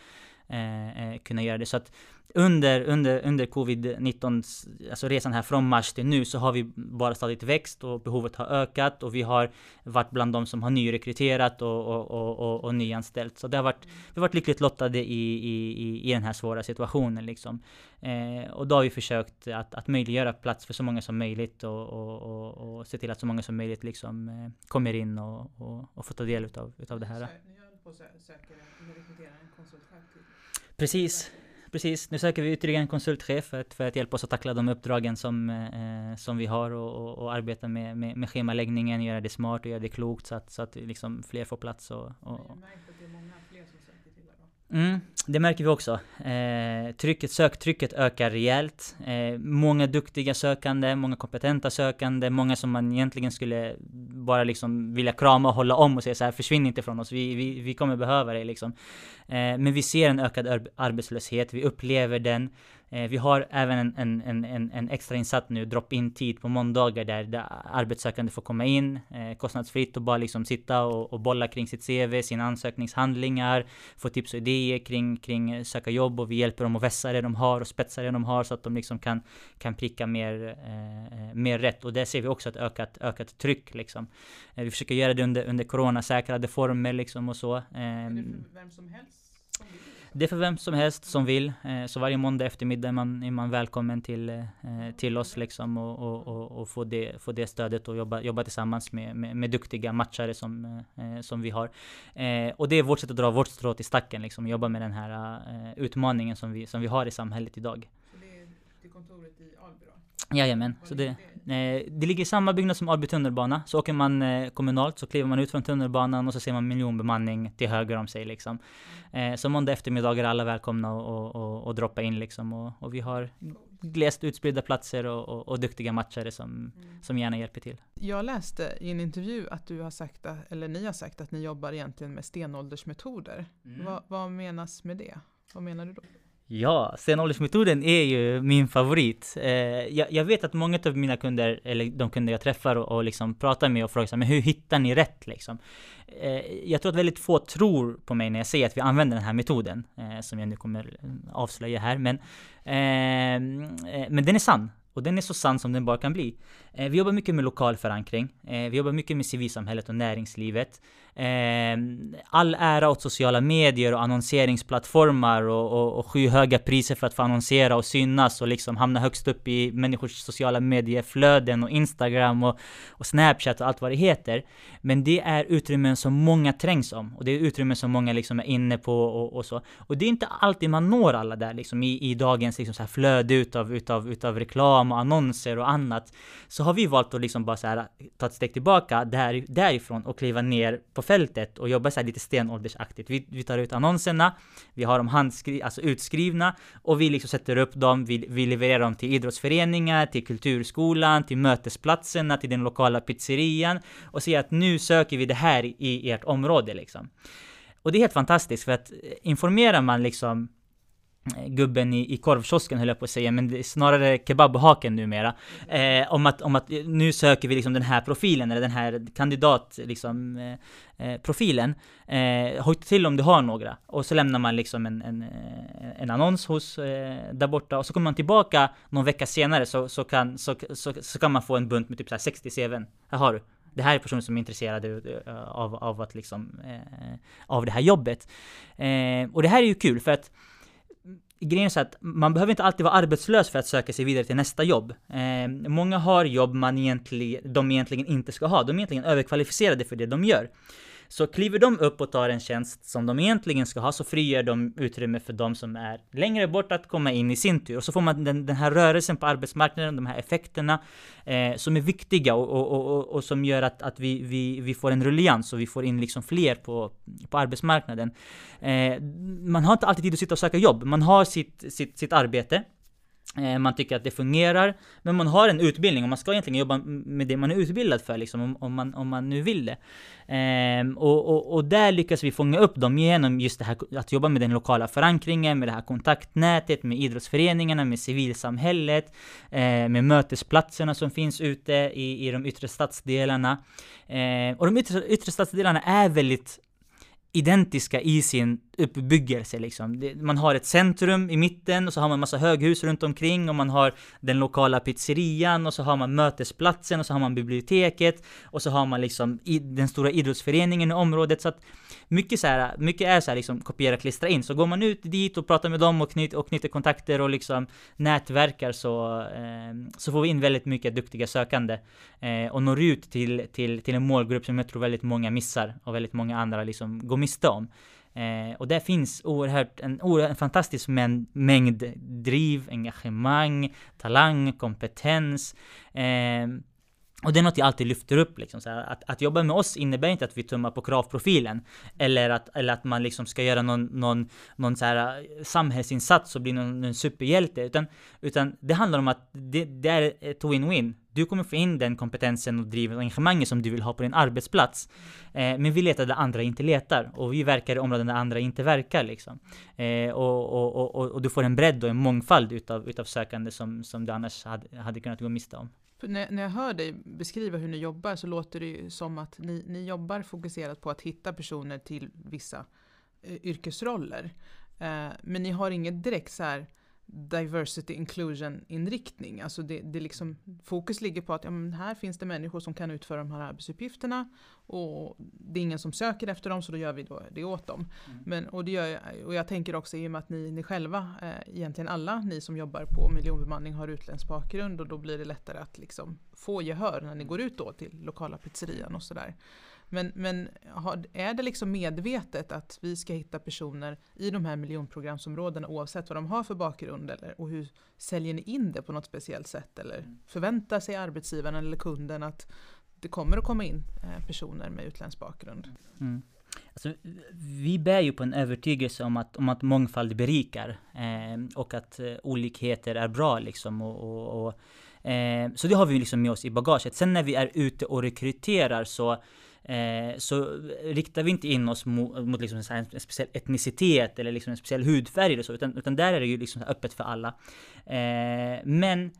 Eh, eh, kunna göra det. Så att under, under, under covid-19, alltså resan här från mars till nu, så har vi bara stadigt växt och behovet har ökat och vi har varit bland de som har nyrekryterat och, och, och, och, och nyanställt. Så det har varit, vi har varit lyckligt lottade i, i, i den här svåra situationen liksom. Eh, och då har vi försökt att, att möjliggöra plats för så många som möjligt och, och, och, och se till att så många som möjligt liksom eh, kommer in och, och, och får ta del utav, utav det här. Ni på att söka, rekrytera en konsultchef Precis. Precis, nu söker vi ytterligare en konsultchef för att, för att hjälpa oss att tackla de uppdragen som, eh, som vi har och, och, och arbeta med, med, med schemaläggningen, göra det smart och göra det klokt så att, så att liksom fler får plats. Och, och, Mm, det märker vi också. Eh, trycket, söktrycket ökar rejält. Eh, många duktiga sökande, många kompetenta sökande, många som man egentligen skulle bara liksom vilja krama och hålla om och säga så här, försvinn inte från oss, vi, vi, vi kommer behöva dig liksom. Eh, men vi ser en ökad arbetslöshet, vi upplever den. Eh, vi har även en, en, en, en, extra insatt nu, drop-in tid på måndagar där, där arbetssökande får komma in eh, kostnadsfritt och bara liksom sitta och, och, bolla kring sitt CV, sina ansökningshandlingar, få tips och idéer kring, kring söka jobb och vi hjälper dem att vässa det de har och spetsa det de har så att de liksom kan, kan pricka mer, eh, mer rätt. Och där ser vi också ett ökat, ökat tryck liksom. Eh, vi försöker göra det under, under coronasäkrade former liksom och så. för vem som helst? Det är för vem som helst som vill. Eh, så varje måndag eftermiddag är man, är man välkommen till, eh, till oss liksom och, och, och, och, få, det, få det stödet och jobba, jobba tillsammans med, med, med duktiga matchare som, eh, som vi har. Och det är vårt sätt att dra vårt strå till stacken liksom, jobba med den här utmaningen som vi, som vi har i samhället idag. Så det är till kontoret i Alby då? Jajamän. Så det, Eh, det ligger i samma byggnad som Alby tunnelbana. Så åker man eh, kommunalt så kliver man ut från tunnelbanan och så ser man miljonbemanning till höger om sig liksom. Eh, så måndag eftermiddag är alla välkomna och, och, och droppa in liksom. Och, och vi har glest utspridda platser och, och, och duktiga matchare som, mm. som gärna hjälper till. Jag läste i en intervju att du har sagt, eller ni har sagt att ni jobbar egentligen med stenåldersmetoder. Mm. Va, vad menas med det? Vad menar du då? Ja, stenåldersmetoden är ju min favorit. Eh, jag, jag, vet att många av mina kunder, eller de kunder jag träffar och, och liksom pratar med och frågar sig, men hur hittar ni rätt liksom? Eh, jag tror att väldigt få tror på mig när jag säger att vi använder den här metoden, eh, som jag nu kommer eh, avslöja här, men, eh, eh, men den är sann. Och den är så sann som den bara kan bli. Eh, vi jobbar mycket med lokal förankring. Eh, vi jobbar mycket med civilsamhället och näringslivet. Eh, all ära åt sociala medier och annonseringsplattformar och, och, och skyhöga priser för att få annonsera och synas och liksom hamna högst upp i människors sociala medieflöden och Instagram och, och Snapchat och allt vad det heter. Men det är utrymmen som många trängs om och det är utrymmen som många liksom är inne på och, och så. Och det är inte alltid man når alla där liksom i, i dagens liksom så här flöde utav, utav, utav reklam och annonser och annat. Så har vi valt att liksom bara så här ta ett steg tillbaka där, därifrån och kliva ner på fältet och jobbar så här lite stenåldersaktigt. Vi, vi tar ut annonserna, vi har dem handskri alltså utskrivna och vi liksom sätter upp dem, vi, vi levererar dem till idrottsföreningar, till kulturskolan, till mötesplatserna, till den lokala pizzerian och säger att nu söker vi det här i ert område liksom. Och det är helt fantastiskt för att eh, informerar man liksom gubben i, i korvkiosken höll jag på att säga, men det är snarare kebabhaken numera. Eh, om, att, om att nu söker vi liksom den här profilen, eller den här kandidat liksom, eh, eh profilen. Eh, hojta till om du har några. Och så lämnar man liksom en, en, eh, en annons hos eh, där borta, och så kommer man tillbaka någon vecka senare så, så, kan, så, så, så kan man få en bunt med typ så 60 CVn. Här har du. Det här är personer som är intresserade eh, av, av att liksom, eh, av det här jobbet. Eh, och det här är ju kul för att grejen är så att man behöver inte alltid vara arbetslös för att söka sig vidare till nästa jobb. Eh, många har jobb man egentligen, de egentligen inte ska ha. De är egentligen överkvalificerade för det de gör. Så kliver de upp och tar en tjänst som de egentligen ska ha så frigör de utrymme för de som är längre bort att komma in i sin tur. Och så får man den, den här rörelsen på arbetsmarknaden, de här effekterna eh, som är viktiga och, och, och, och, som gör att, att vi, vi, vi får en ruljans och vi får in liksom fler på, på arbetsmarknaden. Eh, man har inte alltid tid att sitta och söka jobb. Man har sitt, sitt, sitt arbete. Eh, man tycker att det fungerar, men man har en utbildning och man ska egentligen jobba med det man är utbildad för liksom, om, om man, om man nu vill det. Ehm, och, och, och, där lyckas vi fånga upp dem genom just det här att jobba med den lokala förankringen, med det här kontaktnätet, med idrottsföreningarna, med civilsamhället, eh, med mötesplatserna som finns ute i, i de yttre stadsdelarna. Ehm, och de yttre, yttre stadsdelarna är väldigt identiska i sin uppbyggelse liksom. Man har ett centrum i mitten och så har man massa höghus runt omkring och man har den lokala pizzerian och så har man mötesplatsen och så har man biblioteket och så har man liksom den stora idrottsföreningen i området så att mycket så här, mycket är så här liksom kopiera, klistra in. Så går man ut dit och pratar med dem och, knyt, och knyter kontakter och liksom nätverkar så, eh, så får vi in väldigt mycket duktiga sökande eh, och når ut till, till, till en målgrupp som jag tror väldigt många missar och väldigt många andra liksom går miste om. Eh, och där finns oerhört, en, oerhört, en fantastisk mängd, mängd driv, engagemang, talang, kompetens. Eh, och det är något jag alltid lyfter upp liksom, så här, att, att jobba med oss innebär inte att vi tummar på kravprofilen. Eller att, eller att man liksom ska göra någon, någon, någon så här eh, samhällsinsats och bli någon, någon superhjälte. Utan, utan det handlar om att det, det är ett win-win du kommer få in den kompetensen och drivet och engagemanget som du vill ha på din arbetsplats. Eh, men vi letar där andra inte letar och vi verkar i områden där andra inte verkar liksom. Eh, och, och, och, och, du får en bredd och en mångfald utav, utav sökande som, som du annars hade, hade kunnat gå miste om. När, när jag hör dig beskriva hur ni jobbar så låter det ju som att ni, ni jobbar fokuserat på att hitta personer till vissa eh, yrkesroller. Eh, men ni har inget direkt så här diversity inclusion inriktning. Alltså det, det liksom, fokus ligger på att ja, här finns det människor som kan utföra de här arbetsuppgifterna och det är ingen som söker efter dem så då gör vi då det åt dem. Mm. Men, och, det gör, och jag tänker också i och med att ni, ni själva, eh, egentligen alla ni som jobbar på miljonbemanning har utländsk bakgrund och då blir det lättare att liksom få gehör när ni går ut då till lokala pizzerian och sådär. Men, men är det liksom medvetet att vi ska hitta personer i de här miljonprogramsområdena oavsett vad de har för bakgrund eller, och hur säljer ni in det på något speciellt sätt eller mm. förväntar sig arbetsgivaren eller kunden att det kommer att komma in eh, personer med utländsk bakgrund? Mm. Alltså, vi bär ju på en övertygelse om att, om att mångfald berikar eh, och att eh, olikheter är bra liksom. Och, och, och eh, så det har vi liksom med oss i bagaget. Sen när vi är ute och rekryterar så Eh, så riktar vi inte in oss mot, mot liksom en, en speciell etnicitet eller liksom en speciell hudfärg eller så, utan, utan där är det ju liksom öppet för alla. Eh, men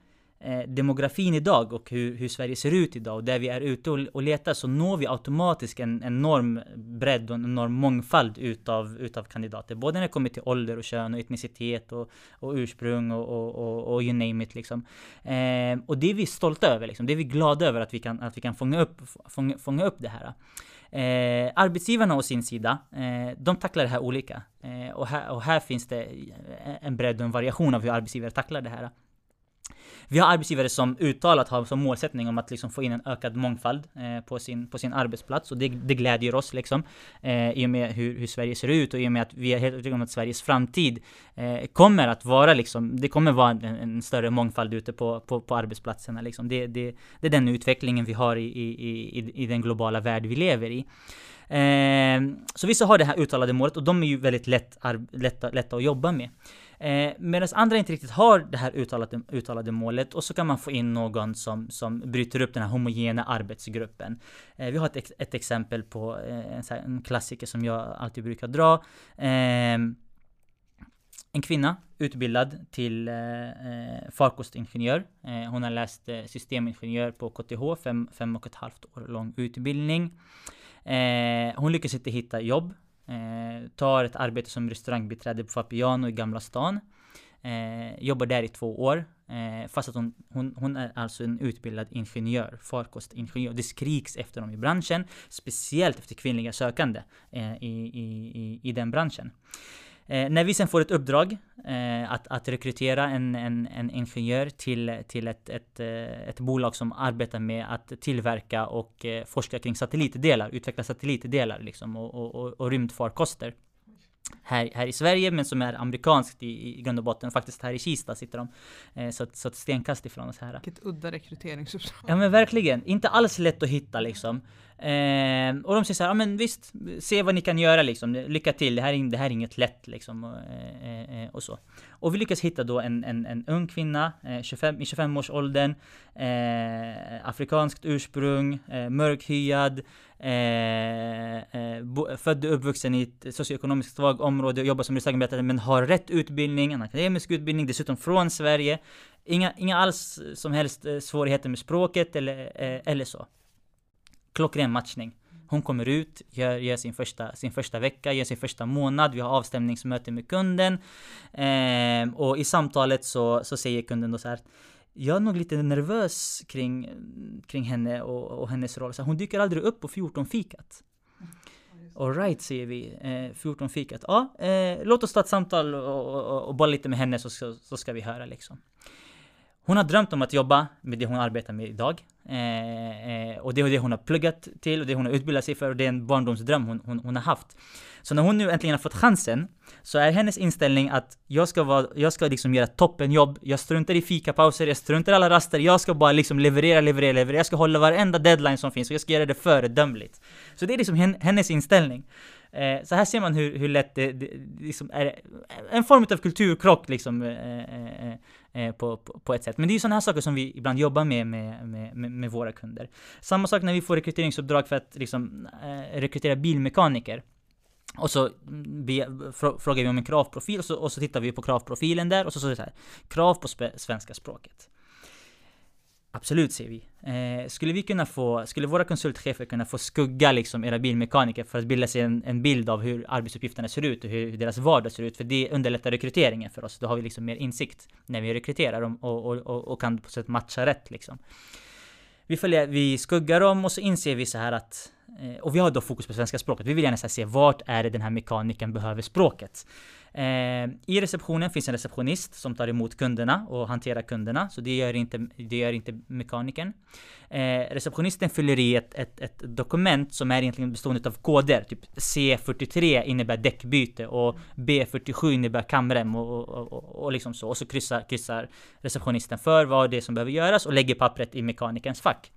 eh, demografin idag och hur, hur, Sverige ser ut idag och där vi är ute och, och letar så når vi automatiskt en enorm bredd och en enorm mångfald utav, utav kandidater. Både när det kommer till ålder och kön och etnicitet och, och ursprung och, och, och, och you name it liksom. Eh, och det är vi stolta över liksom. Det är vi glada över att vi kan, att vi kan fånga, upp, fånga, fånga upp det här. Eh, arbetsgivarna å sin sida, eh, de tacklar det här olika. Eh, och, här, och här finns det en bredd och en variation av hur arbetsgivare tacklar det här. Vi har arbetsgivare som uttalat har som målsättning om att liksom få in en ökad mångfald eh, på, sin, på sin arbetsplats och det, det glädjer oss liksom. Eh, I och med hur, hur, Sverige ser ut och i och med att vi är helt övertygade om att Sveriges framtid eh, kommer att vara liksom, det kommer vara en, en större mångfald ute på, på, på arbetsplatserna liksom. Det, det, det är den utvecklingen vi har i, i, i, i den globala värld vi lever i. Eh, så vissa har det här uttalade målet och de är ju väldigt lätt, lätta, lätta att jobba med. Eh, Medan andra inte riktigt har det här uttalade, uttalade målet och så kan man få in någon som, som bryter upp den här homogena arbetsgruppen. Eh, vi har ett, ett exempel på eh, en, en, klassiker som jag alltid brukar dra. Eh, en kvinna utbildad till eh, eh farkostingenjör. Eh, hon har läst eh, systemingenjör på KTH, fem, fem och ett halvt år lång utbildning. Eh, hon lyckas inte hitta jobb Eh, tar ett arbete som restaurangbiträde på Fapiano i Gamla stan. Eh, jobbar där i två år. Eh, fast att hon, hon, hon, är alltså en utbildad ingenjör, farkostingenjör. Det skriks efter dem i branschen, speciellt efter kvinnliga sökande eh, i, i, i, den branschen. Eh, när vi sen får ett uppdrag eh, att, att rekrytera en, en, en ingenjör till, till ett, ett, eh, ett bolag som arbetar med att tillverka och eh, forska kring satellitdelar, utveckla satellitdelar liksom, och, och, och, och rymdfarkoster här, här i Sverige, men som är amerikanskt i, i grund och botten. Faktiskt här i Kista sitter de. Eh, så, så ett stenkast ifrån oss här. Vilket udda rekryteringsuppdrag. Ja men verkligen. Inte alls lätt att hitta liksom. Eh, och de säger så här, ja men visst, se vad ni kan göra liksom. Lycka till, det här är, det här är inget lätt liksom. Och, eh, eh, eh, och så. Och vi lyckas hitta då en, en, en ung kvinna, eh, 25, i 25-årsåldern, eh, afrikanskt ursprung, eh, mörkhyad, eh, född och uppvuxen i ett socioekonomiskt svagt område, och jobbar som restaurangarbetare men har rätt utbildning, en akademisk utbildning, dessutom från Sverige. Inga, inga alls som helst svårigheter med språket eller, eller så klockren matchning. Hon kommer ut, gör, gör, sin, första, sin första vecka, gör sin första månad, vi har avstämningsmöte med kunden. Eh, och i samtalet så, så säger kunden då så här jag är nog lite nervös kring, kring henne och, och hennes roll. Så hon dyker aldrig upp på 14-fikat. Alright, säger vi. Eh, 14-fikat. Ja, eh, låt oss ta ett samtal och, och, och bolla lite med henne så, så, så ska vi höra liksom. Hon har drömt om att jobba med det hon arbetar med idag. Eh, eh, och det är det hon har pluggat till och det hon har utbildat sig för och det är en barndomsdröm hon, hon, hon, har haft. Så när hon nu äntligen har fått chansen så är hennes inställning att jag ska, vara, jag ska liksom göra toppenjobb, jag struntar i fikapauser, jag struntar i alla raster, jag ska bara liksom leverera, leverera, leverera. Jag ska hålla varenda deadline som finns och jag ska göra det föredömligt. Så det är liksom hennes inställning. Eh, så här ser man hur, hur lätt det, det liksom är en form av kulturkrock liksom eh, eh, eh, eh på, på, på, ett sätt. Men det är ju sådana här saker som vi ibland jobbar med med, med, med, våra kunder. Samma sak när vi får rekryteringsuppdrag för att liksom, eh, rekrytera bilmekaniker. Och så be, frågar vi om en kravprofil och så, och så tittar vi på kravprofilen där och så står det så här. Krav på svenska språket. Absolut, säger vi. Eh, skulle vi kunna få, skulle våra konsultchefer kunna få skugga liksom era bilmekaniker för att bilda sig en, en bild av hur arbetsuppgifterna ser ut och hur, hur, deras vardag ser ut? För det underlättar rekryteringen för oss. Då har vi liksom mer insikt när vi rekryterar dem och, och, och, och kan på sätt matcha rätt liksom. Vi, följer, vi skuggar dem och så inser vi så här att eh, och vi har då fokus på svenska språket. Vi vill gärna se vart är det den här mekanikern behöver språket. Eh, I receptionen finns en receptionist som tar emot kunderna och hanterar kunderna, så det gör inte, det gör inte mekanikern. Eh, receptionisten fyller i ett, ett, ett, dokument som är egentligen bestående av koder. Typ C43 innebär däckbyte och B47 innebär kamrem och, och, och, och liksom så. Och så kryssar, kryssar receptionisten för vad det är som behöver göras och lägger pappret i mekanikerns fack.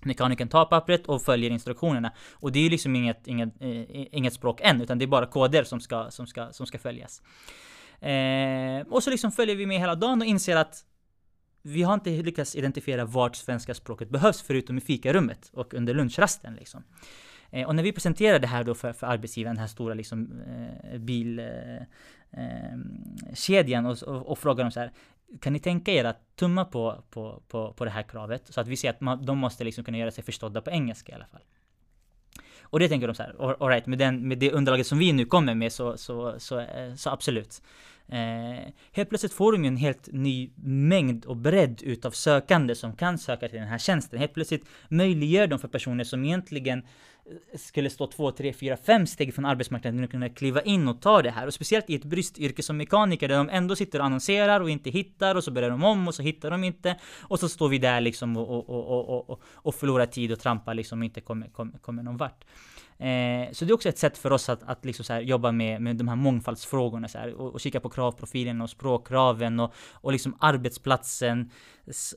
Mekanikern tar pappret och följer instruktionerna. Och det är ju liksom inget, inget, eh, inget språk än, utan det är bara koder som ska, som ska, som ska följas. Eh, och så liksom följer vi med hela dagen och inser att vi har inte lyckats identifiera vart svenska språket behövs förutom i fikarummet och under lunchrasten. Liksom. Eh, och när vi presenterar det här då för, för arbetsgivaren, den här stora liksom, eh, bilkedjan eh, eh och, och, och frågar dem så här kan ni tänka er att tumma på, på, på, på det här kravet så att vi ser att man, de måste liksom kunna göra sig förstådda på engelska i alla fall. Och det tänker de så här, alright, med, den, med det underlaget som vi nu kommer med så, så, så, eh, så absolut. Eh, helt plötsligt får de ju en helt ny mängd och bredd utav sökande som kan söka till den här tjänsten. Helt plötsligt möjliggör de för personer som egentligen eh, skulle stå två, tre, fyra, fem steg från arbetsmarknaden och kunna kliva in och ta det här. Och speciellt i ett bristyrke som mekaniker där de ändå sitter och annonserar och inte hittar och så börjar de om och så hittar de inte. Och så står vi där liksom och, och, och, och, och förlorar tid och trampar liksom och inte kommer, kommer, kommer någon vart. Eh, så det är också ett sätt för oss att, att liksom så här, jobba med, med de här mångfaldsfrågorna så här, och, och kika på kravprofilen och språkkraven och, och liksom arbetsplatsen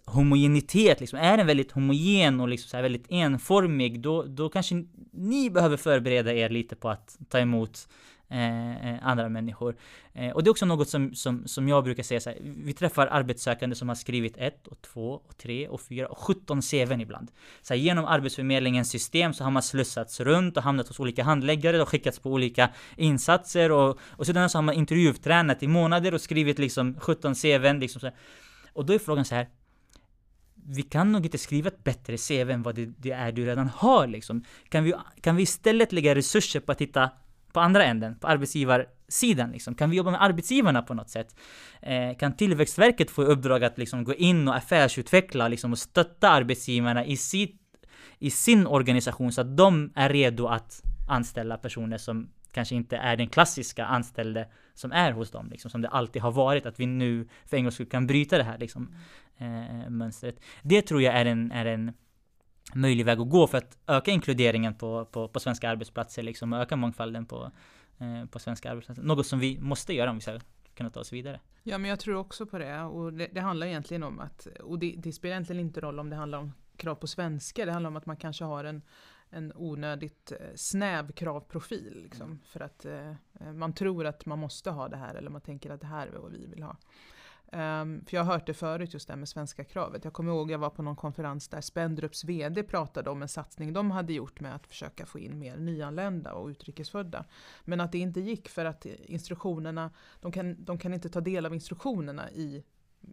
homogenitet liksom. Är den väldigt homogen och liksom så här väldigt enformig, då, då kanske ni behöver förbereda er lite på att ta emot Eh, eh, andra människor. Eh, och det är också något som, som, som jag brukar säga så här, vi träffar arbetssökande som har skrivit ett och två och tre och fyra och 17 CVn ibland. Så här, genom Arbetsförmedlingens system så har man slussats runt och hamnat hos olika handläggare och skickats på olika insatser och, och sedan så har man intervjutränat i månader och skrivit liksom 17 CVn liksom så här. Och då är frågan så här, vi kan nog inte skriva ett bättre CV än vad det, det, är du redan har liksom. Kan vi, kan vi istället lägga resurser på att hitta på andra änden, på arbetsgivarsidan liksom? Kan vi jobba med arbetsgivarna på något sätt? Eh, kan Tillväxtverket få uppdrag att liksom gå in och affärsutveckla liksom, och stötta arbetsgivarna i, sitt, i sin organisation så att de är redo att anställa personer som kanske inte är den klassiska anställde som är hos dem, liksom, som det alltid har varit, att vi nu för en gångs skull kan bryta det här liksom, eh, mönstret. Det tror jag är en, är en möjlig väg att gå för att öka inkluderingen på, på, på svenska arbetsplatser liksom, och öka mångfalden på, eh, på svenska arbetsplatser. Något som vi måste göra om vi ska kunna ta oss vidare. Ja, men jag tror också på det. Och det, det handlar egentligen om att, och det, det, spelar egentligen inte roll om det handlar om krav på svenska, det handlar om att man kanske har en, en onödigt eh, snäv kravprofil. Liksom, mm. För att eh, man tror att man måste ha det här eller man tänker att det här är vad vi vill ha. Um, för jag har hört det förut just det här med svenska kravet. Jag kommer ihåg jag var på någon konferens där Spendrups VD pratade om en satsning de hade gjort med att försöka få in mer nyanlända och utrikesfödda. Men att det inte gick för att instruktionerna, de kan, de kan inte ta del av instruktionerna i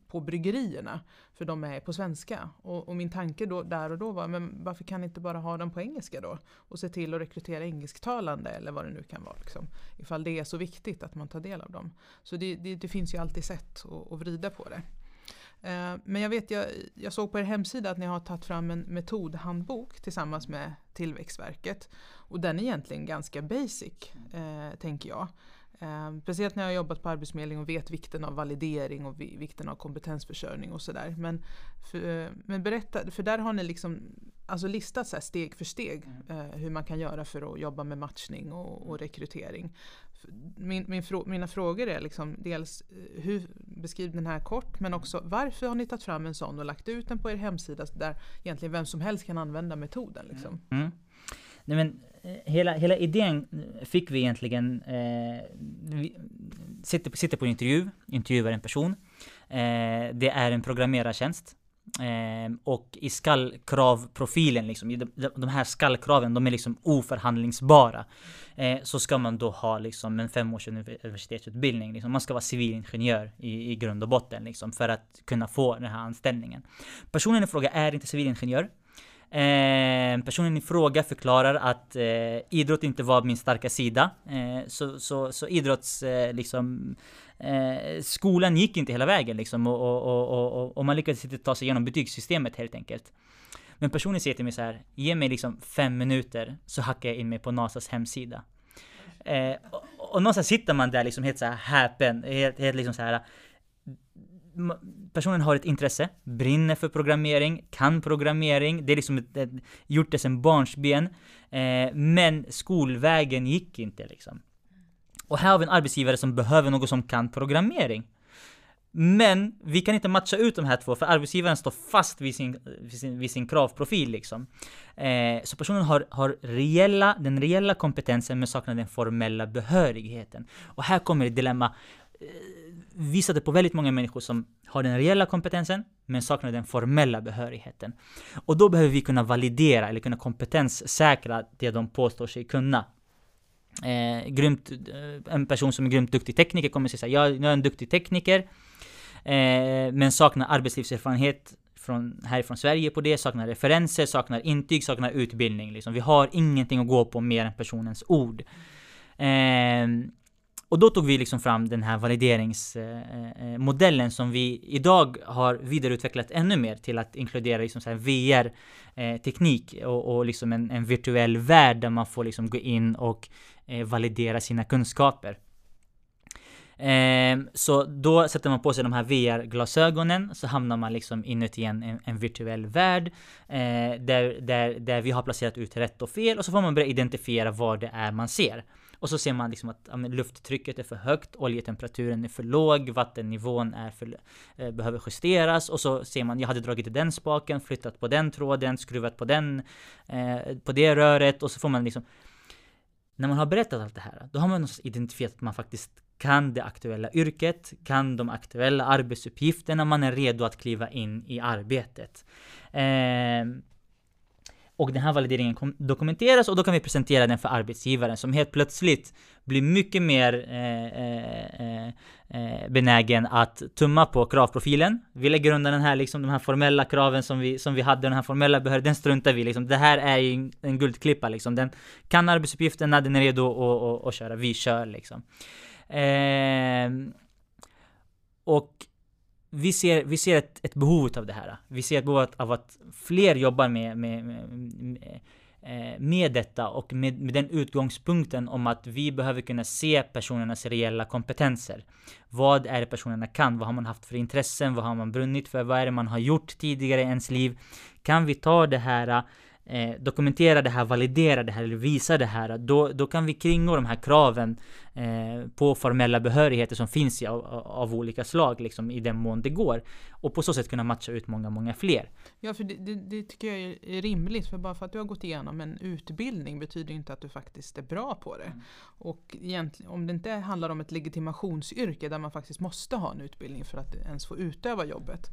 på bryggerierna. För de är på svenska. Och, och, min tanke då, där och då var, men varför kan ni inte bara ha dem på engelska då? Och se till att rekrytera engelsktalande eller vad det nu kan vara. Liksom, ifall det är så viktigt att man tar del av dem. Så det, det, det finns ju alltid sätt att, att vrida på det. Eh, men jag vet, jag, jag såg på er hemsida att ni har tagit fram en metodhandbok tillsammans med Tillväxtverket. Och den är egentligen ganska basic, eh, tänker jag. Eh, speciellt när jag har jobbat på Arbetsförmedlingen och vet vikten av validering och vikten av kompetensförsörjning och sådär. Men, för, men berätta, för där har ni liksom alltså listat så steg för steg mm. eh, hur man kan göra för att jobba med matchning och, och rekrytering. Min, min frå, mina frågor är liksom dels eh, hur, beskriv den här kort men också varför har ni tagit fram en sån och lagt ut den på er hemsida där egentligen vem som helst kan använda metoden. Liksom? Mm. Nej, men, Eh, hela, hela idén eh, fick vi egentligen, eh, vi sitter, sitter på en intervju, intervjuar en person. Eh, det är en programmerartjänst. Eh, och i skallkravprofilen, liksom, de, de här skallkraven, de är liksom oförhandlingsbara. Eh, så ska man då ha liksom en femårs universitetsutbildning. Liksom. Man ska vara civilingenjör i, i grund och botten liksom, för att kunna få den här anställningen. Personen i fråga är inte civilingenjör. Eh, personen i fråga förklarar att eh, idrott inte var min starka sida. Eh, så, så, så idrotts, eh, liksom, eh, skolan gick inte hela vägen liksom och, och, och, och, och man lyckades inte ta sig igenom betygssystemet helt enkelt. Men personen säger till mig så här, ge mig liksom fem minuter så hackar jag in mig på NASAs hemsida. Eh, och, och någonstans sitter man där liksom helt så här häpen, helt, helt liksom så här personen har ett intresse, brinner för programmering, kan programmering, det är liksom ett, ett, gjort det sedan barnsben. Eh, men skolvägen gick inte liksom. Och här har vi en arbetsgivare som behöver någon som kan programmering. Men vi kan inte matcha ut de här två för arbetsgivaren står fast vid sin, vid sin, vid sin kravprofil liksom. Eh, så personen har, har reella, den reella kompetensen men saknar den formella behörigheten. Och här kommer ett dilemma. Eh, Visade på väldigt många människor som har den reella kompetensen men saknar den formella behörigheten. Och då behöver vi kunna validera eller kunna kompetenssäkra det de påstår sig kunna. Eh, grymt, eh, en person som är grymt duktig tekniker kommer säga såhär, jag, jag är en duktig tekniker eh, men saknar arbetslivserfarenhet från, härifrån Sverige på det, saknar referenser, saknar intyg, saknar utbildning. Liksom. Vi har ingenting att gå på mer än personens ord. Eh, och då tog vi liksom fram den här valideringsmodellen eh, eh som vi idag har vidareutvecklat ännu mer till att inkludera liksom VR-teknik eh, och, och liksom en, en, virtuell värld där man får liksom gå in och eh, validera sina kunskaper. Ehm, så då sätter man på sig de här VR-glasögonen så hamnar man liksom inuti en, en, en virtuell värld eh, där, där, där vi har placerat ut rätt och fel och så får man börja identifiera vad det är man ser. Och så ser man liksom att ja, lufttrycket är för högt, oljetemperaturen är för låg, vattennivån är för, eh, behöver justeras och så ser man, jag hade dragit i den spaken, flyttat på den tråden, skruvat på den, eh, på det röret och så får man liksom när man har berättat allt det här, då har man identifierat att man faktiskt kan det aktuella yrket, kan de aktuella arbetsuppgifterna, man är redo att kliva in i arbetet. Eh, och den här valideringen dokumenteras och då kan vi presentera den för arbetsgivaren som helt plötsligt blir mycket mer eh, eh, eh, eh, benägen att tumma på kravprofilen. Vi lägger undan den här, liksom, de här formella kraven som vi, som vi hade, den här formella behörigheten, den struntar vi liksom. Det här är ju en guldklippa liksom. Den kan arbetsuppgifterna, den är redo att, köra, vi kör liksom. Eh, och vi ser, vi ser ett, ett behov av det här. Vi ser ett behov av att fler jobbar med, med, med, eh, med detta och med, med, den utgångspunkten om att vi behöver kunna se personernas reella kompetenser. Vad är det personerna kan? Vad har man haft för intressen? Vad har man brunnit för? Vad är det man har gjort tidigare i ens liv? Kan vi ta det här eh, dokumentera det här, validera det här eller visa det här, då, då kan vi kringgå de här kraven eh, på formella behörigheter som finns i, av, av, olika slag, liksom, i den mån det går. Och på så sätt kunna matcha ut många, många fler. Ja, för det, det, det tycker jag är rimligt, för bara för att du har gått igenom en utbildning betyder inte att du faktiskt är bra på det. Mm. Och egentligen, om det inte handlar om ett legitimationsyrke där man faktiskt måste ha en utbildning för att ens få utöva jobbet,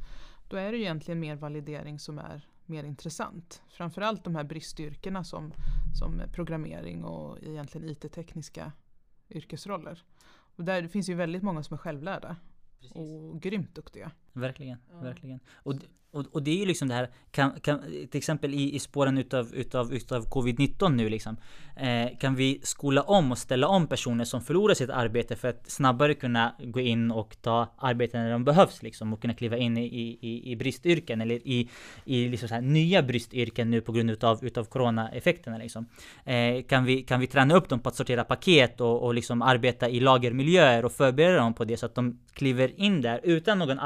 då är det egentligen mer validering som är mer intressant. Framförallt de här bristyrkena som, som programmering och egentligen IT-tekniska yrkesroller. Och där det finns ju väldigt många som är självlärda. Precis. Och grymt duktiga. Verkligen, ja. verkligen. Och, och, och det är ju liksom det här, kan, kan, till exempel i, i spåren utav, utav, utav covid-19 nu liksom. Eh, kan vi skola om och ställa om personer som förlorar sitt arbete för att snabbare kunna gå in och ta arbeten när de behövs liksom och kunna kliva in i, i, i bristyrken eller i, i liksom så här nya bristyrken nu på grund utav, utav coronaeffekterna liksom. Eh, kan, vi, kan vi träna upp dem på att sortera paket och, och liksom arbeta i lagermiljöer och förbereda dem på det så att de kliver in där utan någon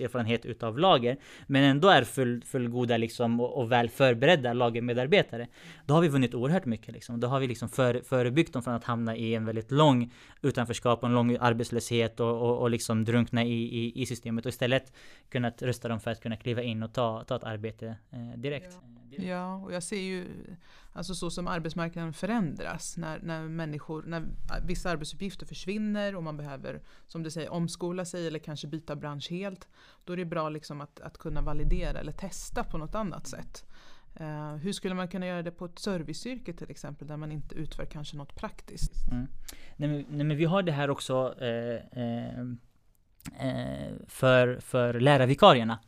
erfarenhet utav lager men ändå är full, fullgoda liksom och, och väl förberedda lagermedarbetare. Då har vi vunnit oerhört mycket liksom. Då har vi liksom för, förebyggt dem från att hamna i en väldigt lång utanförskap och en lång arbetslöshet och, och, och liksom drunkna i, i, i, systemet och istället kunnat rösta dem för att kunna kliva in och ta, ta ett arbete eh, direkt. Ja. ja, och jag ser ju Alltså så som arbetsmarknaden förändras när, när människor, när vissa arbetsuppgifter försvinner och man behöver, som du säger, omskola sig eller kanske byta bransch helt. Då är det bra liksom att, att kunna validera eller testa på något annat sätt. Uh, hur skulle man kunna göra det på ett serviceyrke till exempel där man inte utför kanske något praktiskt? Mm. Nej, men, nej, men vi har det här också eh, eh, eh för, för lärarvikarierna.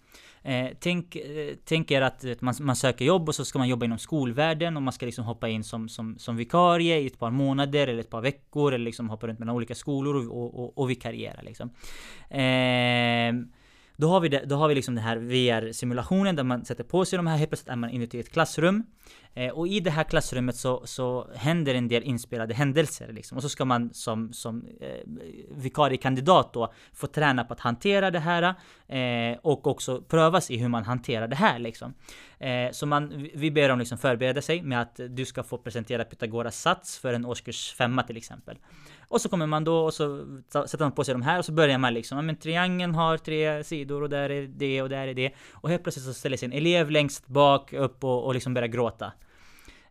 Eh, tänk, eh, tänk er att man, man söker jobb och så ska man jobba inom skolvärlden och man ska liksom hoppa in som, som, som vikarie i ett par månader eller ett par veckor eller liksom hoppa runt mellan olika skolor och, och, och vikariera liksom. Eh, då har vi, det, då har vi liksom den här VR-simulationen där man sätter på sig de här, helt plötsligt är man inuti ett klassrum. Eh, och i det här klassrummet så, så händer en del inspelade händelser liksom. Och så ska man som, som eh, vikariekandidat då få träna på att hantera det här eh, och också prövas i hur man hanterar det här liksom. Eh, så man, vi ber dem liksom förbereda sig med att du ska få presentera Pythagoras sats för en årskurs femma till exempel. Och så kommer man då och så sätter man på sig de här och så börjar man liksom, ja men triangeln har tre sidor och där är det och där är det. Och helt plötsligt så ställer sig en elev längst bak upp och, och liksom börjar gråta.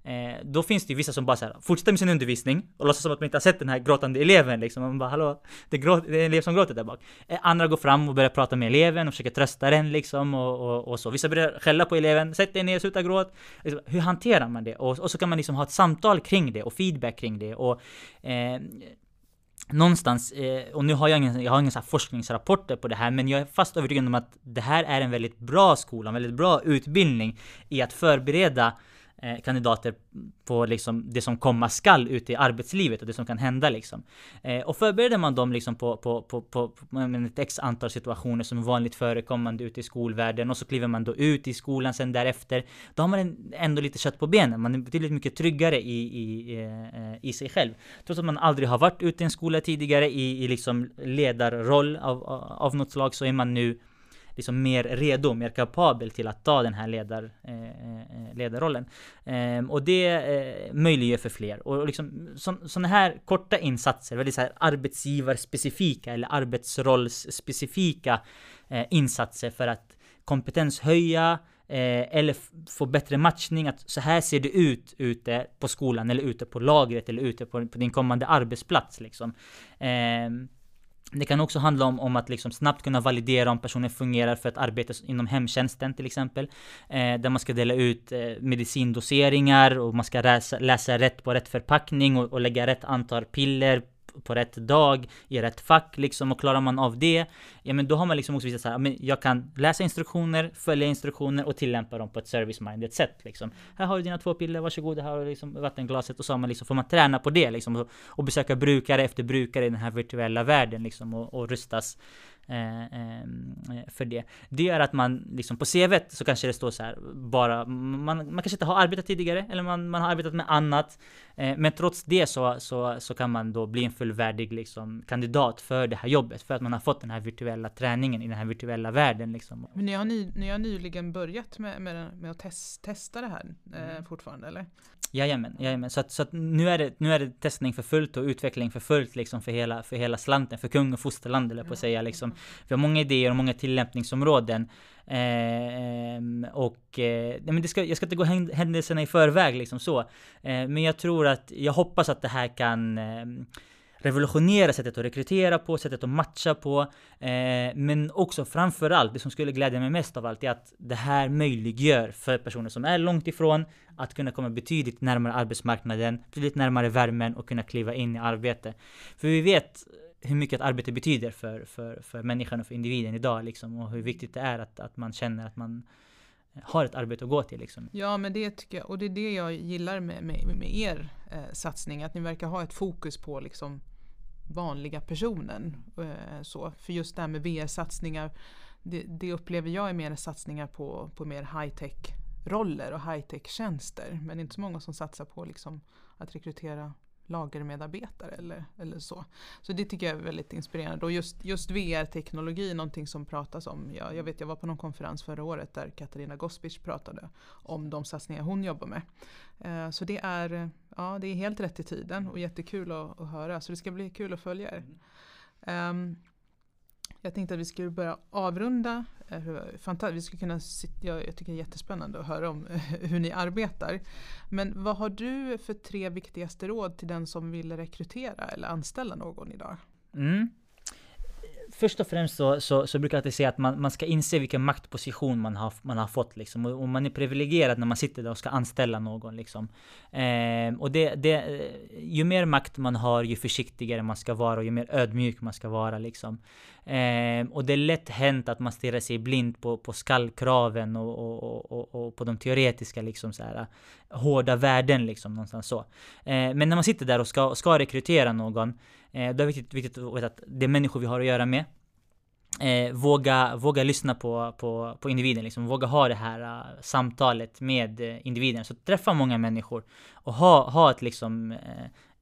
Eh, då finns det ju vissa som bara så här, fortsätter med sin undervisning och låtsas som att man inte har sett den här gråtande eleven liksom. Man bara hallå, det är, gråt, det är en elev som gråter där bak. Eh, andra går fram och börjar prata med eleven och försöker trösta den liksom och, och, och så. Vissa börjar skälla på eleven, sätt dig ner, sluta gråt. Liksom, hur hanterar man det? Och, och, så kan man liksom ha ett samtal kring det och feedback kring det och eh, någonstans, eh, och nu har jag ingen, jag har ingen så forskningsrapporter på det här, men jag är fast övertygad om att det här är en väldigt bra skola, en väldigt bra utbildning i att förbereda eh, kandidater på liksom det som komma skall ute i arbetslivet och det som kan hända liksom. Eh, och förbereder man dem liksom på, på, på, på, på ett x antal situationer som är vanligt förekommande ute i skolvärlden och så kliver man då ut i skolan sen därefter. Då har man ändå lite kött på benen. Man är betydligt mycket tryggare i, i, i, i sig själv. Trots att man aldrig har varit ute i en skola tidigare i, i liksom ledarroll av, av något slag så är man nu liksom mer redo, mer kapabel till att ta den här ledar, eh, eh ledarrollen. Eh, och det eh, möjliggör för fler. Och liksom sådana här korta insatser, väldigt så här arbetsgivarspecifika eller arbetsrollsspecifika eh, insatser för att kompetenshöja Eh, eller få bättre matchning, att så här ser det ut ute på skolan eller ute på lagret eller ute på, på din kommande arbetsplats liksom. Eh, det kan också handla om, om att liksom snabbt kunna validera om personen fungerar för ett arbete inom hemtjänsten till exempel. Eh, där man ska dela ut eh, medicindoseringar och man ska läsa, läsa rätt på rätt förpackning och, och lägga rätt antal piller på rätt dag, i rätt fack liksom. Och klarar man av det, ja men då har man liksom också visat så här, men jag kan läsa instruktioner, följa instruktioner och tillämpa dem på ett service-minded sätt liksom. Här har du dina två piller, varsågod, här har du liksom vattenglaset och så har man liksom, får man träna på det liksom. Och, och besöka brukare efter brukare i den här virtuella världen liksom och, och rustas för det. Det gör att man liksom på CV så kanske det står så här bara, man, man kanske inte har arbetat tidigare eller man, man har arbetat med annat. Eh, men trots det så, så, så kan man då bli en fullvärdig liksom, kandidat för det här jobbet för att man har fått den här virtuella träningen i den här virtuella världen. Liksom. Men ni har, ny, ni har nyligen börjat med, med, med att test, testa det här eh, mm. fortfarande eller? Jajamän, jajamän. Så att, så att nu, är det, nu är det testning för fullt och utveckling för fullt liksom för hela, för hela slanten, för kung och fosterland eller på att säga liksom. Vi har många idéer och många tillämpningsområden. Eh, och eh, men det ska, jag ska inte gå händelserna i förväg liksom så. Eh, men jag tror att, jag hoppas att det här kan eh, revolutionera sättet att rekrytera på, sättet att matcha på. Eh, men också framförallt, det som skulle glädja mig mest av allt är att det här möjliggör för personer som är långt ifrån att kunna komma betydligt närmare arbetsmarknaden, betydligt närmare värmen och kunna kliva in i arbete. För vi vet hur mycket ett arbete betyder för, för, för människan och för individen idag liksom, och hur viktigt det är att, att man känner att man har ett arbete att gå till. Liksom. Ja, men det tycker jag, och det är det jag gillar med, med, med er eh, satsning, att ni verkar ha ett fokus på liksom vanliga personen. Eh, så. För just det här med VR-satsningar, det, det, upplever jag är mer satsningar på, på mer high-tech roller och high-tech tjänster. Men det är inte så många som satsar på liksom att rekrytera lagermedarbetare eller, eller så. Så det tycker jag är väldigt inspirerande. Och just, just VR-teknologi är någonting som pratas om. Jag, jag vet jag var på någon konferens förra året där Katarina Gospic pratade om de satsningar hon jobbar med. Eh, så det är, ja, det är helt rätt i tiden och jättekul att, att höra. Så det ska bli kul att följa er. Um, jag tänkte att vi skulle börja avrunda. Eh, vi skulle kunna jag, jag tycker det är jättespännande att höra om *laughs* hur ni arbetar. Men vad har du för tre viktigaste råd till den som vill rekrytera eller anställa någon idag? Mm först och främst så, så, så, brukar jag alltid säga att man, man ska inse vilken maktposition man har, man har fått liksom. Och, och man är privilegierad när man sitter där och ska anställa någon liksom. Eh, och det, det, eh, ju mer makt man har, ju försiktigare man ska vara och ju mer ödmjuk man ska vara liksom. Eh, och det är lätt hänt att man stirrar sig blind på, på skallkraven och, och, och, och, på de teoretiska liksom så här, hårda värden liksom någonstans så. Eh, men när man sitter där och ska, ska rekrytera någon Eh, det är viktigt, viktigt att veta att det är människor vi har att göra med. Eh, våga, våga lyssna på, på, på individen, liksom. våga ha det här uh, samtalet med uh, individen. Så träffa många människor och ha, ha ett liksom uh,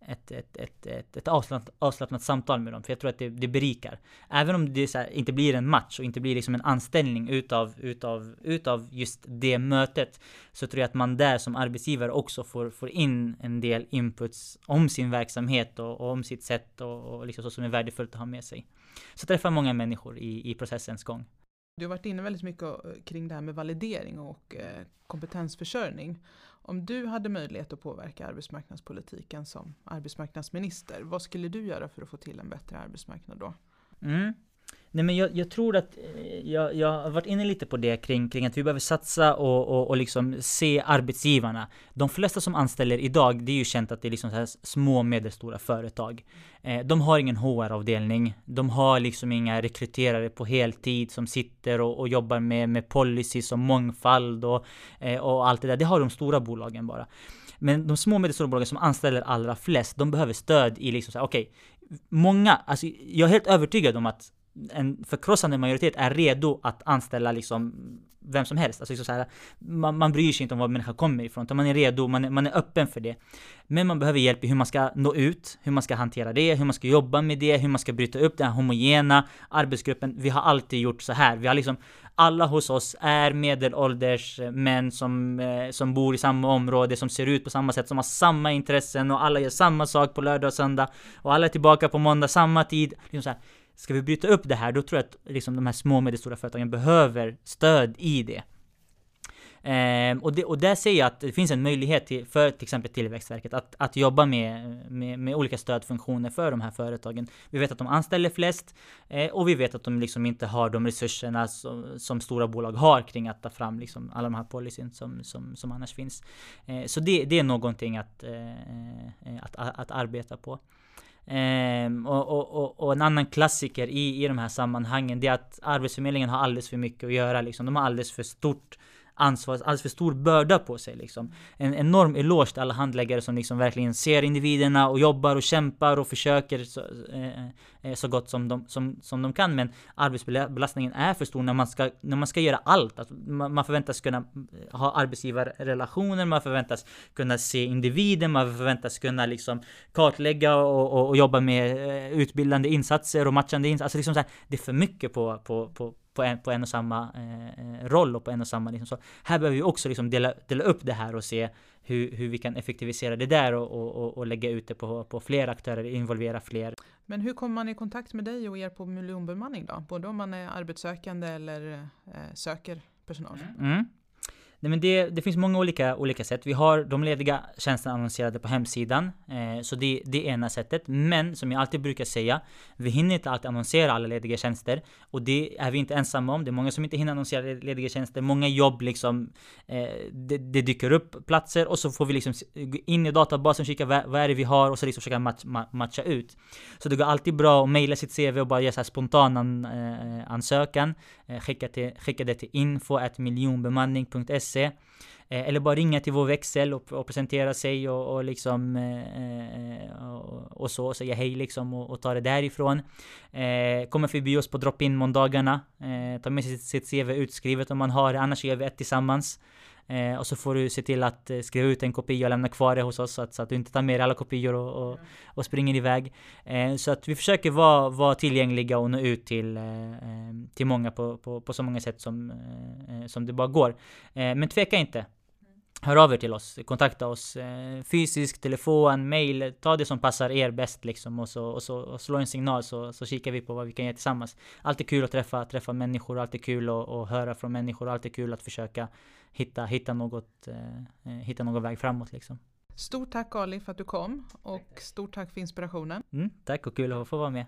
ett, ett, ett, ett, ett avslappnat, avslappnat samtal med dem. För jag tror att det, det berikar. Även om det här, inte blir en match och inte blir liksom en anställning utav, utav, utav just det mötet. Så tror jag att man där som arbetsgivare också får, får in en del inputs om sin verksamhet och, och om sitt sätt och, och liksom så som är värdefullt att ha med sig. Så träffa många människor i, i processens gång. Du har varit inne väldigt mycket eh, kring det här med validering och eh, kompetensförsörjning. Om du hade möjlighet att påverka arbetsmarknadspolitiken som arbetsmarknadsminister, vad skulle du göra för att få till en bättre arbetsmarknad då? Mm. Nej men jag, jag, tror att eh, jag, jag har varit inne lite på det kring, kring att vi behöver satsa och, och, och liksom se arbetsgivarna. De flesta som anställer idag, det är ju känt att det är liksom så här små medelstora företag. Eh, de har ingen HR-avdelning. De har liksom inga rekryterare på heltid som sitter och, och jobbar med, med policies och mångfald och, eh, och allt det där. Det har de stora bolagen bara. Men de små och medelstora bolagen som anställer allra flest, de behöver stöd i liksom så här, okej, okay, många, alltså jag är helt övertygad om att en förkrossande majoritet är redo att anställa liksom vem som helst. Alltså liksom så här, man, man bryr sig inte om var människan kommer ifrån, utan man är redo, man är, man är öppen för det. Men man behöver hjälp i hur man ska nå ut, hur man ska hantera det, hur man ska jobba med det, hur man ska bryta upp den här homogena arbetsgruppen. Vi har alltid gjort så här. Vi har liksom, alla hos oss är medelålders män som, eh, som bor i samma område, som ser ut på samma sätt, som har samma intressen och alla gör samma sak på lördag och söndag. Och alla är tillbaka på måndag samma tid. Liksom så här Ska vi bryta upp det här, då tror jag att liksom, de här små och medelstora företagen behöver stöd i det. Eh, och, det, och där ser jag att det finns en möjlighet till, för till exempel Tillväxtverket att, att jobba med, med, med, olika stödfunktioner för de här företagen. Vi vet att de anställer flest eh, och vi vet att de liksom inte har de resurserna som, som stora bolag har kring att ta fram liksom alla de här policyn som, som, som annars finns. Eh, så det, det är någonting att, eh, eh, att, att, att arbeta på. Um, och, och, och, en annan klassiker i, i de här sammanhangen det är att Arbetsförmedlingen har alldeles för mycket att göra liksom. De har alldeles för stort ansvar, alldeles för stor börda på sig liksom. En enorm eloge till alla handläggare som liksom verkligen ser individerna och jobbar och kämpar och försöker så, eh, eh så gott som de, som, som de kan. Men arbetsbelastningen är för stor när man ska, när man ska göra allt. Alltså, man, man förväntas kunna eh, ha arbetsgivarrelationer, man förväntas kunna se individen, man förväntas kunna liksom kartlägga och, och, och jobba med eh, utbildande insatser och matchande insatser. Alltså liksom så här, det är för mycket på, på, på på en, på en och samma eh, eh, roll och på en och samma liksom så. Här behöver vi också liksom dela, dela upp det här och se hur, hur vi kan effektivisera det där och, och, och lägga ut det på, på fler aktörer, involvera fler. Men hur kommer man i kontakt med dig och er på miljonbemanning då? Både om man är arbetssökande eller eh, söker personal? Mm. Nej, men det, det finns många olika, olika sätt. Vi har de lediga tjänsterna annonserade på hemsidan. Eh, så det, det är ena sättet. Men som jag alltid brukar säga, vi hinner inte alltid annonsera alla lediga tjänster. Och det är vi inte ensamma om. Det är många som inte hinner annonsera lediga tjänster. Många jobb liksom, eh, det, det, dyker upp platser och så får vi liksom gå in i databasen och kika vad, vad är det vi har och så liksom försöka match, matcha ut. Så det går alltid bra att mejla sitt CV och bara göra så här spontan an, eh, ansökan. Eh, skicka, till, skicka det till info.miljonbemanning.se eh, eller bara ringa till vår växel och, och presentera sig och, och liksom eh, eh och, och, så och säga hej liksom och, och ta det därifrån. Eh, kommer förbi oss på drop-in måndagarna. Eh, ta med sig sitt, sitt CV utskrivet om man har det, annars gör vi ett tillsammans. Eh, och så får du se till att eh, skriva ut en kopia och lämna kvar det hos oss så att, så att du inte tar med dig alla kopior och, och, och springer iväg. Eh, så att vi försöker vara, vara tillgängliga och nå ut till, eh, eh, till många på, på, på så många sätt som, eh, som det bara går. men tveka inte. hör av er till oss, kontakta oss fysiskt, telefon, mail, ta det som passar er bäst liksom och så, och så och slå en signal så, så kikar vi på vad vi kan göra tillsammans. Alltid kul att träffa, träffa människor, alltid kul att, att höra från människor, alltid kul att försöka hitta, hitta, något, eh, eh, hitta någon väg framåt. Liksom. Stort tack Ali för att du kom och tack, tack. stort tack för inspirationen. Mm, tack och kul att få vara med.